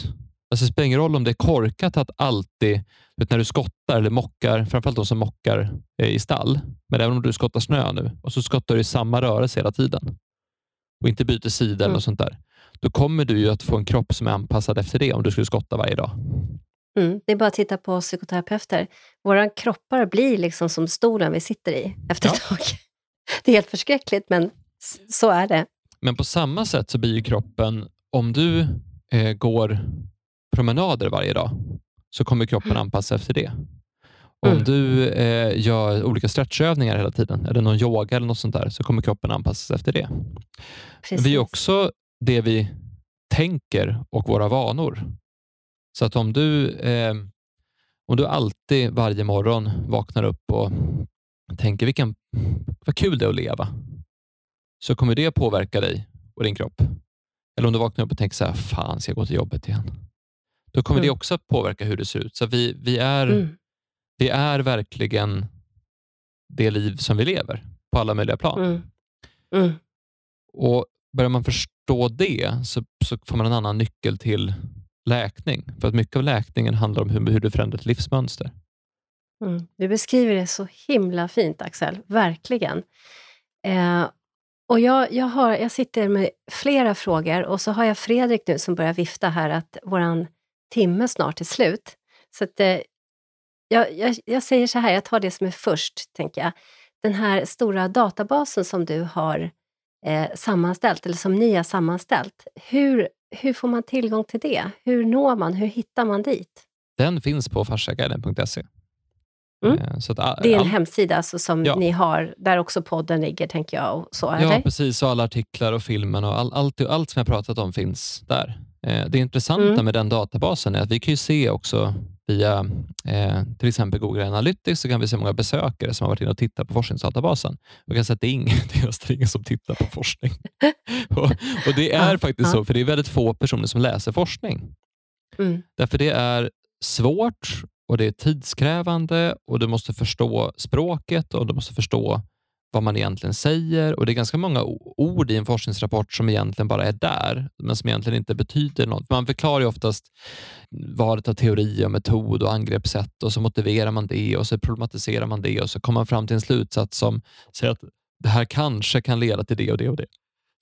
Alltså, det spelar ingen roll om det är korkat att alltid, vet, när du skottar eller mockar, framförallt de som mockar eh, i stall, men även om du skottar snö nu och så skottar du i samma rörelse hela tiden och inte byter sida mm. och sånt där, då kommer du ju att få en kropp som är anpassad efter det om du skulle skotta varje dag. Mm, det är bara att titta på psykoterapeuter. Våra kroppar blir liksom som stolen vi sitter i efter ett ja. tag. Det är helt förskräckligt, men så är det. Men på samma sätt så blir kroppen, om du eh, går promenader varje dag, så kommer kroppen mm. anpassa efter det. Om mm. du eh, gör olika stretchövningar hela tiden, eller någon yoga eller något sånt där, så kommer kroppen anpassas efter det. Precis. Vi är också det vi tänker och våra vanor. Så att om du, eh, om du alltid varje morgon vaknar upp och tänker vilken, vad kul det är att leva, så kommer det påverka dig och din kropp. Eller om du vaknar upp och tänker så här, fan ska jag gå till jobbet igen? Då kommer mm. det också påverka hur det ser ut. Så vi, vi är mm det är verkligen det liv som vi lever på alla möjliga plan. Mm. Mm. Och Börjar man förstå det så, så, får man en annan nyckel till läkning. För att mycket av läkningen handlar om hur, hur du förändrar ett livsmönster. Mm. Du beskriver det så himla fint, Axel. Verkligen. Eh, och jag, jag, har, jag sitter med flera frågor och så har jag Fredrik nu som börjar vifta här att vår timme snart är slut. Så att, eh, jag, jag, jag, säger så här, jag tar det som är först, tänker jag. Den här stora databasen som du har eh, sammanställt, eller som ni har sammanställt, hur, hur får man tillgång till det? Hur når man? Hur hittar man dit? Den finns på farsaguiden.se. Mm. Eh, så all, det är en all... hemsida alltså som ja. ni har, där också podden ligger, tänker jag. Och så, ja, eller? precis. Och alla artiklar och filmen och all, allt, allt som jag pratat om finns där. Eh, det intressanta mm. med den databasen är att vi kan ju se också via eh, till exempel Google Analytics så kan vi se många besökare som har varit inne och tittat på forskningsdatabasen. Vi kan säga att det är ingen, det är ingen som tittar på forskning. och, och, Det är ja, faktiskt ja. så, för det är väldigt få personer som läser forskning. Mm. Därför det är svårt och det är tidskrävande och du måste förstå språket och du måste förstå vad man egentligen säger och det är ganska många ord i en forskningsrapport som egentligen bara är där, men som egentligen inte betyder något. Man förklarar ju oftast valet av teori och metod och angreppssätt och så motiverar man det och så problematiserar man det och så kommer man fram till en slutsats som säger att det här kanske kan leda till det och det och det.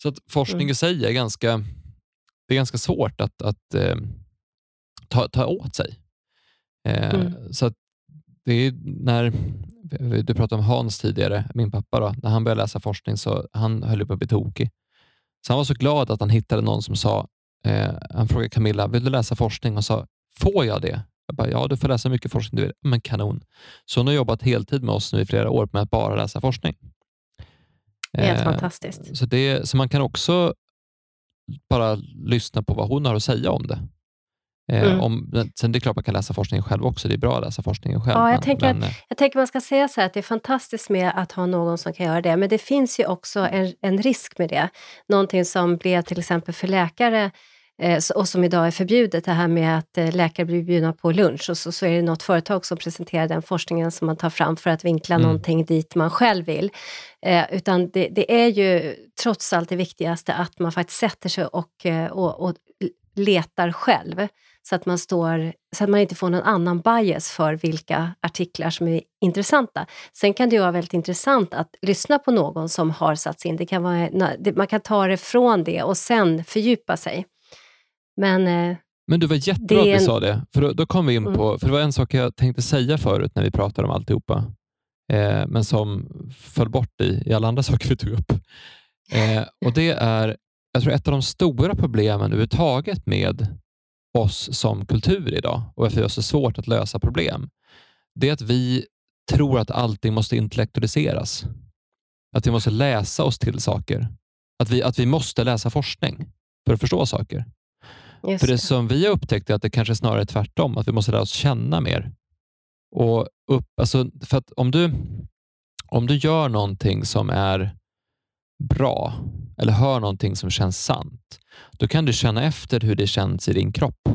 Så att forskning mm. i sig är ganska, det är ganska svårt att, att eh, ta, ta åt sig. Eh, mm. Så det är när du pratade om Hans tidigare, min pappa. Då, när han började läsa forskning så han höll på att bli tokig. Så han var så glad att han hittade någon som sa, eh, han frågade Camilla, vill du läsa forskning? Och sa, får jag det? Jag bara, ja, du får läsa mycket forskning du vill. Men kanon. Så hon har jobbat heltid med oss nu i flera år med att bara läsa forskning. Helt eh, fantastiskt. Så, det, så man kan också bara lyssna på vad hon har att säga om det. Eh, mm. Om, sen det är klart man kan läsa forskningen själv också. Det är bra att läsa forskningen själv. Ja, jag, men, tänker men, att, jag tänker man ska säga så här att det är fantastiskt med att ha någon som kan göra det. Men det finns ju också en, en risk med det. Någonting som blev till exempel för läkare eh, och som idag är förbjudet, det här med att eh, läkare blir bjudna på lunch och så, så är det något företag som presenterar den forskningen som man tar fram för att vinkla mm. någonting dit man själv vill. Eh, utan det, det, är ju trots allt det viktigaste att man faktiskt sätter sig och, eh, och, och letar själv så att, man står, så att man inte får någon annan bias för vilka artiklar som är intressanta. Sen kan det ju vara väldigt intressant att lyssna på någon som har satt sig in. Det kan vara, man kan ta det från det och sen fördjupa sig. Men, eh, men du var jättebra att vi sa det, för då, då kom vi in mm. på, för det var en sak jag tänkte säga förut när vi pratade om alltihopa, eh, men som föll bort i, i alla andra saker vi tog upp. Eh, och det är, jag tror ett av de stora problemen överhuvudtaget med oss som kultur idag och varför vi har så svårt att lösa problem, det är att vi tror att allting måste intellektualiseras. Att vi måste läsa oss till saker. Att vi, att vi måste läsa forskning för att förstå saker. Just för det, det som vi har upptäckt är att det kanske snarare är tvärtom, att vi måste lära oss känna mer. Och upp, alltså, för att om du, om du gör någonting som är bra eller hör någonting som känns sant, då kan du känna efter hur det känns i din kropp.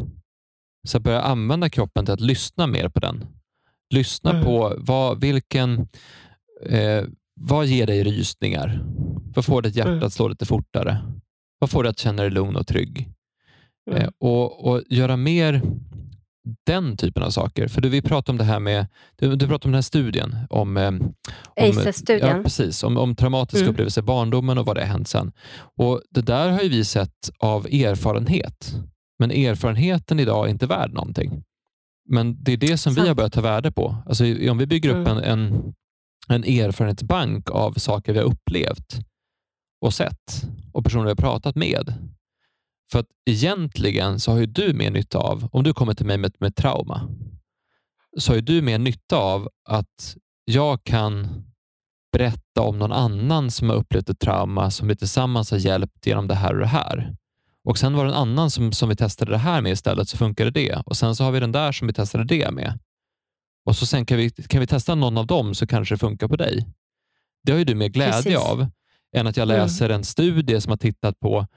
Så börja använda kroppen till att lyssna mer på den. Lyssna mm. på vad, vilken, eh, vad ger dig rysningar? Vad får ditt hjärta mm. att slå lite fortare? Vad får dig att känna dig lugn och trygg? Mm. Eh, och, och göra mer den typen av saker. För du, vi pratade om det här med, du, du pratade om den här studien om, eh, om ACES-studien. Ja, precis, om, om traumatiska mm. upplevelser i barndomen och vad det har hänt sen. Och det där har ju vi sett av erfarenhet. Men erfarenheten idag är inte värd någonting. Men det är det som Sant. vi har börjat ta värde på. Alltså, om vi bygger upp mm. en, en, en erfarenhetsbank av saker vi har upplevt och sett och personer vi har pratat med, för att egentligen så har ju du mer nytta av, om du kommer till mig med, med trauma, så har ju du mer nytta av att jag kan berätta om någon annan som har upplevt ett trauma som vi tillsammans har hjälpt genom det här och det här. Och Sen var det en annan som, som vi testade det här med istället, så funkade det. Och Sen så har vi den där som vi testade det med. Och så sen kan vi, kan vi testa någon av dem så kanske det funkar på dig. Det har ju du mer glädje Precis. av än att jag mm. läser mm. en studie som har tittat på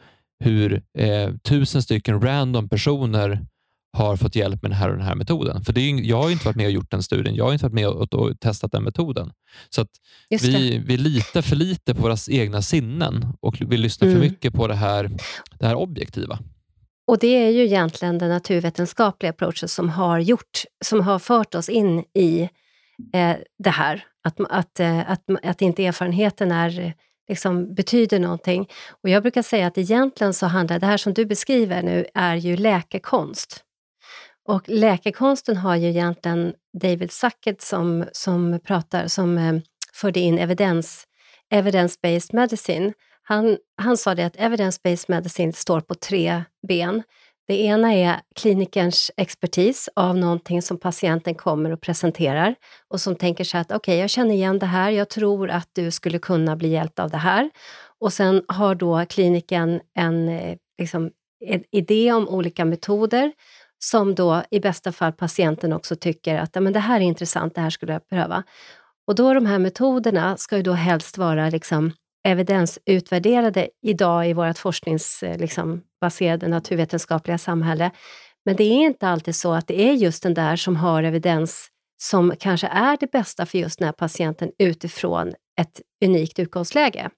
hur eh, tusen stycken random personer har fått hjälp med den här och den här metoden. För det är, jag har inte varit med och gjort den studien. Jag har inte varit med och, och testat den metoden. Så att vi, vi litar för lite på våra egna sinnen och vi lyssnar mm. för mycket på det här, det här objektiva. Och Det är ju egentligen den naturvetenskapliga approachen som har, gjort, som har fört oss in i eh, det här. Att, att, eh, att, att inte erfarenheten är liksom betyder någonting. Och jag brukar säga att egentligen så handlar det här som du beskriver nu är ju läkekonst. Och läkekonsten har ju egentligen David Sackett som, som pratar, som eh, förde in evidens, evidence-based medicine. Han, han sa det att evidence-based medicine står på tre ben. Det ena är klinikerns expertis av någonting som patienten kommer och presenterar och som tänker så att okej, okay, jag känner igen det här, jag tror att du skulle kunna bli hjälpt av det här. Och sen har då kliniken en, eh, liksom, en idé om olika metoder som då i bästa fall patienten också tycker att men det här är intressant, det här skulle jag behöva. Och då de här metoderna ska ju då helst vara liksom evidensutvärderade idag i vårt forskningsbaserade eh, liksom, naturvetenskapliga samhälle. Men det är inte alltid så att det är just den där som har evidens som kanske är det bästa för just den här patienten utifrån ett unikt utgångsläge.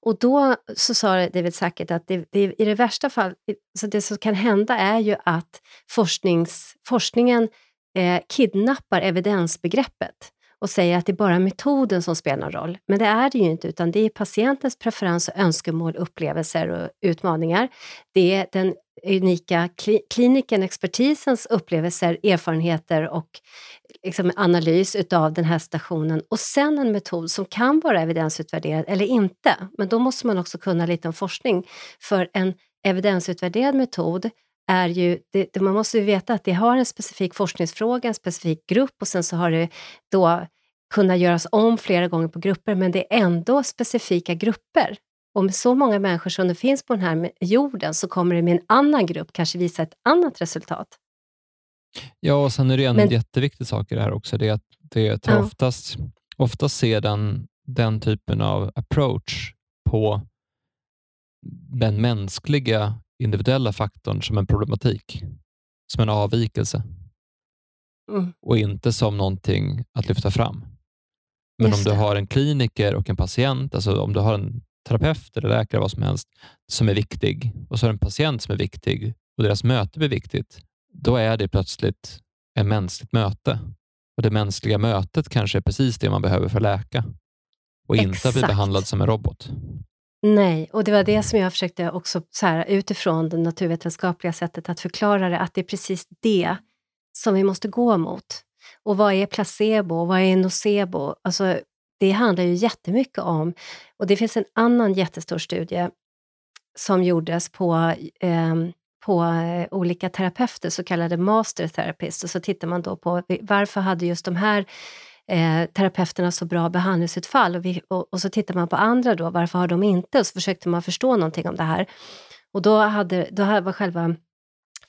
Och då så sa David Sackett att det, det, i det värsta fall, så det som kan hända är ju att forsknings, forskningen eh, kidnappar evidensbegreppet och säger att det är bara metoden som spelar roll. Men det är det ju inte, utan det är patientens preferens, önskemål, upplevelser och utmaningar. Det är den unika kli kliniken, expertisens upplevelser, erfarenheter och liksom analys utav den här stationen och sen en metod som kan vara evidensutvärderad eller inte. Men då måste man också kunna lite om forskning. För en evidensutvärderad metod är ju, det, man måste ju veta att det har en specifik forskningsfråga, en specifik grupp och sen så har det då kunnat göras om flera gånger på grupper, men det är ändå specifika grupper. Och med så många människor som det finns på den här jorden så kommer det med en annan grupp kanske visa ett annat resultat. Ja, och sen är det en men, jätteviktig sak i det här också, det är att det tar ja. oftast, oftast ser den, den typen av approach på den mänskliga individuella faktorn som en problematik, som en avvikelse mm. och inte som någonting att lyfta fram. Men Just om du det. har en kliniker och en patient, alltså om du har en terapeut eller läkare, vad som helst, som är viktig och så har du en patient som är viktig och deras möte blir viktigt, då är det plötsligt ett mänskligt möte. Och Det mänskliga mötet kanske är precis det man behöver för att läka och Exakt. inte bli behandlad som en robot. Nej, och det var det som jag försökte också så här, utifrån det naturvetenskapliga sättet att förklara det, att det är precis det som vi måste gå mot. Och vad är placebo? Vad är nocebo? Alltså, det handlar ju jättemycket om, och det finns en annan jättestor studie som gjordes på, ehm, eh, på olika terapeuter, så kallade master therapists, och så tittar man då på varför hade just de här eh, terapeuterna så bra behandlingsutfall? Och, vi, och, och, så tittar man på andra då, varför har de inte? Och så försökte man förstå någonting om det här. Och då, hade, då var själva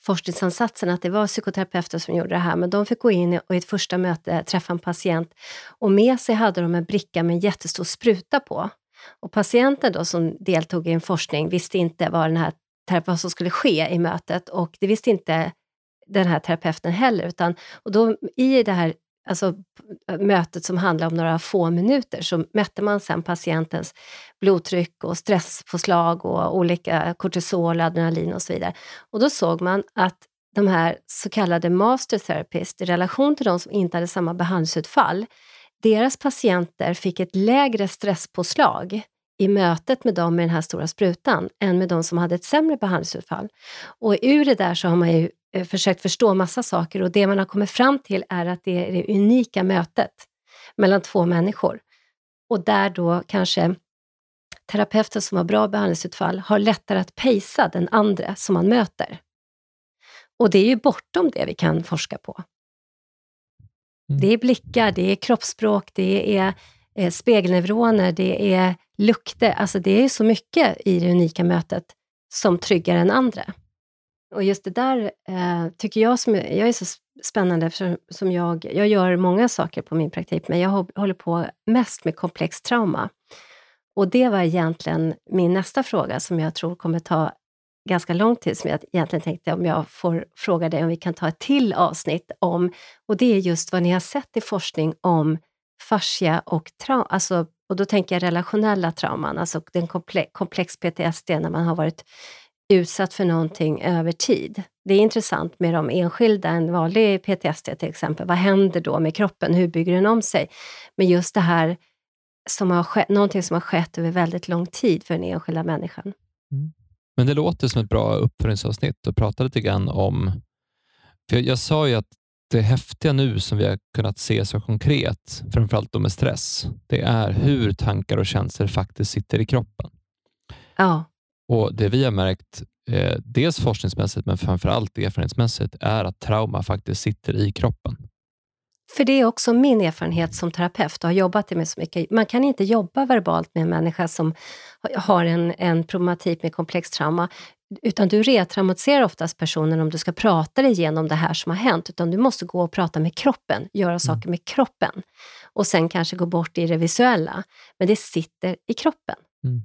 forskningsansatsen att det var psykoterapeuter som gjorde det här, men de fick gå in och i ett första möte träffa en patient och med sig hade de en bricka med en jättestor spruta på. Och patienten då som deltog i en forskning visste inte vad, den här, vad som skulle ske i mötet och det visste inte den här terapeuten heller. Utan, och då, I det här alltså, äh, mötet som handlar om några få minuter så mätte man sen patientens blodtryck och stresspåslag och olika kortisol, adrenalin och så vidare. Och då såg man att de här så kallade master therapists i relation till de som inte hade samma behandlingsutfall, deras patienter fick ett lägre stresspåslag i mötet med dem med den här stora sprutan än med de som hade ett sämre behandlingsutfall. Och ur det där så har man ju försökt förstå massa saker och det man har kommit fram till är att det är det unika mötet mellan två människor. Och där då kanske terapeuten som har bra behandlingsutfall har lättare att pejsa den andra som man möter. Och det är ju bortom det vi kan forska på. Mm. Det är blickar, det är kroppsspråk, det är eh, spegelneuroner, det är lukter. Alltså det är så mycket i det unika mötet som tryggar den andra. Och just det där eh, tycker jag, som, jag är så spännande, eftersom som jag, jag gör många saker på min praktik, men jag håller på mest med komplext trauma. Och det var egentligen min nästa fråga, som jag tror kommer ta ganska lång tid, som jag egentligen tänkte om jag får fråga dig om vi kan ta ett till avsnitt om, och det är just vad ni har sett i forskning om fascia och trauma, alltså, och då tänker jag relationella trauman, alltså den komplex, komplex PTSD när man har varit utsatt för någonting över tid. Det är intressant med de enskilda, en vanlig PTSD till exempel. Vad händer då med kroppen? Hur bygger den om sig? Men just det här, som har skett, någonting som har skett över väldigt lång tid för den enskilda människan. Mm. Men det låter som ett bra uppföljningsavsnitt att prata lite grann om... För jag, jag sa ju att det häftiga nu som vi har kunnat se så konkret, framförallt då med stress, det är hur tankar och känslor faktiskt sitter i kroppen. Ja. Och Det vi har märkt, eh, dels forskningsmässigt men framför allt erfarenhetsmässigt, är att trauma faktiskt sitter i kroppen. För det är också min erfarenhet som terapeut och har jobbat med så mycket. Man kan inte jobba verbalt med en människa som har en, en problematik med komplex trauma, utan du retraumatiserar oftast personen om du ska prata dig igenom det här som har hänt, utan du måste gå och prata med kroppen, göra mm. saker med kroppen och sen kanske gå bort i det visuella. Men det sitter i kroppen. Mm.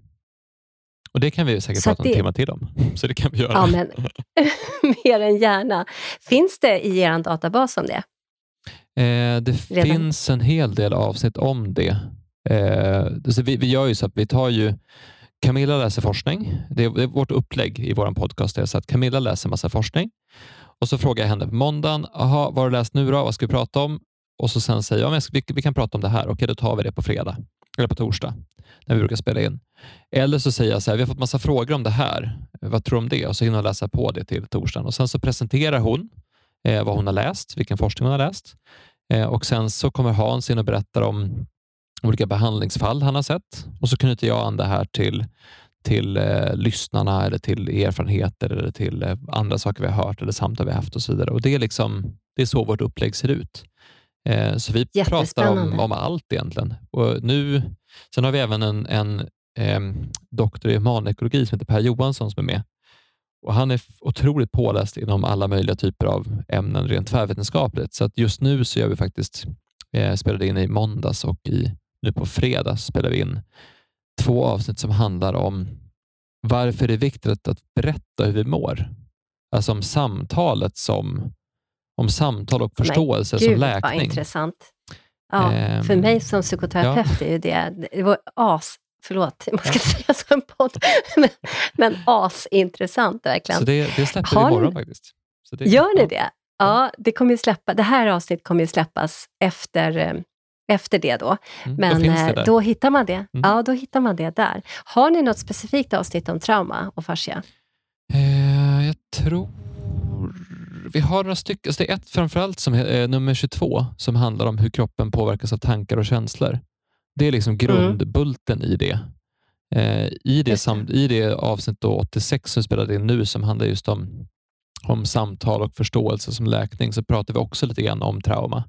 Och Det kan vi säkert så prata det... en timme till om. Så det kan vi göra. Ja, men mer än gärna. Finns det i er databas om det? Eh, det Redan? finns en hel del avsnitt om det. Eh, så vi, vi gör ju så att vi tar ju Camilla läser forskning. Det är, det är vårt upplägg i vår podcast. Är så att Camilla läser massa forskning och så frågar jag henne på måndagen. Aha, vad har du läst nu då? Vad ska vi prata om? och så sen säger ja, vi, vi kan prata om det här. Okej, då tar vi det på fredag eller på torsdag när vi brukar spela in. Eller så säger jag så här, vi har fått massa frågor om det här. Vad tror du om det? Och så hinner hon läsa på det till torsdagen. Och Sen så presenterar hon eh, vad hon har läst, vilken forskning hon har läst. Eh, och Sen så kommer Hans in och berättar om olika behandlingsfall han har sett. Och så knyter jag an det här till, till eh, lyssnarna eller till erfarenheter eller till eh, andra saker vi har hört eller samtal vi har haft och så vidare. Och Det är, liksom, det är så vårt upplägg ser ut. Eh, så vi pratar om, om allt egentligen. Och nu, sen har vi även en, en eh, doktor i humanekologi som heter Per Johansson som är med. Och Han är otroligt påläst inom alla möjliga typer av ämnen rent tvärvetenskapligt. Så att just nu så gör vi faktiskt, eh, spelade in i måndags och i, nu på fredag spelar vi in två avsnitt som handlar om varför det är viktigt att berätta hur vi mår. Alltså om samtalet som om samtal och förståelse Men, som läkning. Vad intressant. Ja, um, för mig som psykoterapeut ja. är ju det, det var as, förlåt, man ska ja. säga så en podd, men, men asintressant verkligen. Så det, det släpper Har, imorgon faktiskt. Så det, gör ni ja. det? Ja, det, kommer släppa, det här avsnittet kommer ju släppas efter, eh, efter det då. Mm, men då, eh, då, hittar man det. Mm. Ja, då hittar man det där. Har ni något specifikt avsnitt om trauma och fascia? Eh, jag tror vi har några stycken. Alltså det är ett framförallt som är eh, nummer 22 som handlar om hur kroppen påverkas av tankar och känslor. Det är liksom mm. grundbulten mm. i det. Eh, i, det sam, I det avsnitt 86 som spelade in nu som handlar just om, om samtal och förståelse som läkning så pratar vi också lite grann om trauma.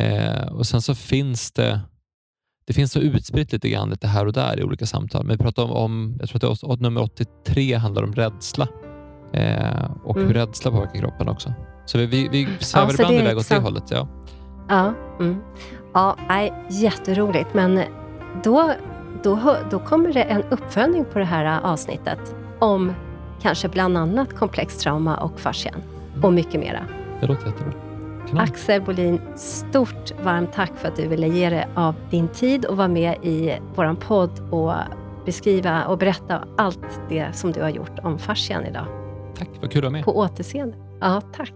Eh, och Sen så finns det det finns så utspritt lite grann lite här och där i olika samtal. Men vi pratar om, om jag tror att det är, nummer 83 handlar om rädsla. Eh, och mm. hur rädsla påverkar kroppen också. Så vi, vi, vi svävar ja, ibland iväg åt det hållet. Ja, ja, mm. ja nej, jätteroligt. Men då, då, då kommer det en uppföljning på det här avsnittet om kanske bland annat komplex trauma och fascian mm. och mycket mera. Det låter jättebra. Kanon. Axel Bolin, stort varmt tack för att du ville ge dig av din tid och vara med i vår podd och beskriva och berätta allt det som du har gjort om fascian idag. Tack, vad kul att vara med. På återseende. Ja, tack.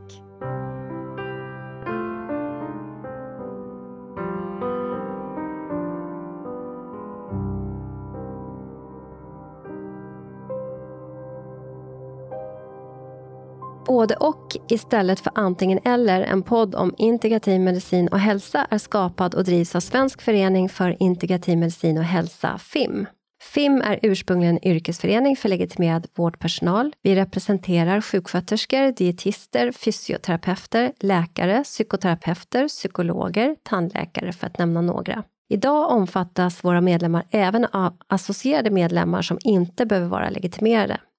Både och istället för antingen eller, en podd om integrativ medicin och hälsa är skapad och drivs av Svensk förening för integrativ medicin och hälsa, FIM. FIM är ursprungligen en yrkesförening för legitimerad vårdpersonal. Vi representerar sjuksköterskor, dietister, fysioterapeuter, läkare, psykoterapeuter, psykologer, tandläkare för att nämna några. Idag omfattas våra medlemmar även av associerade medlemmar som inte behöver vara legitimerade.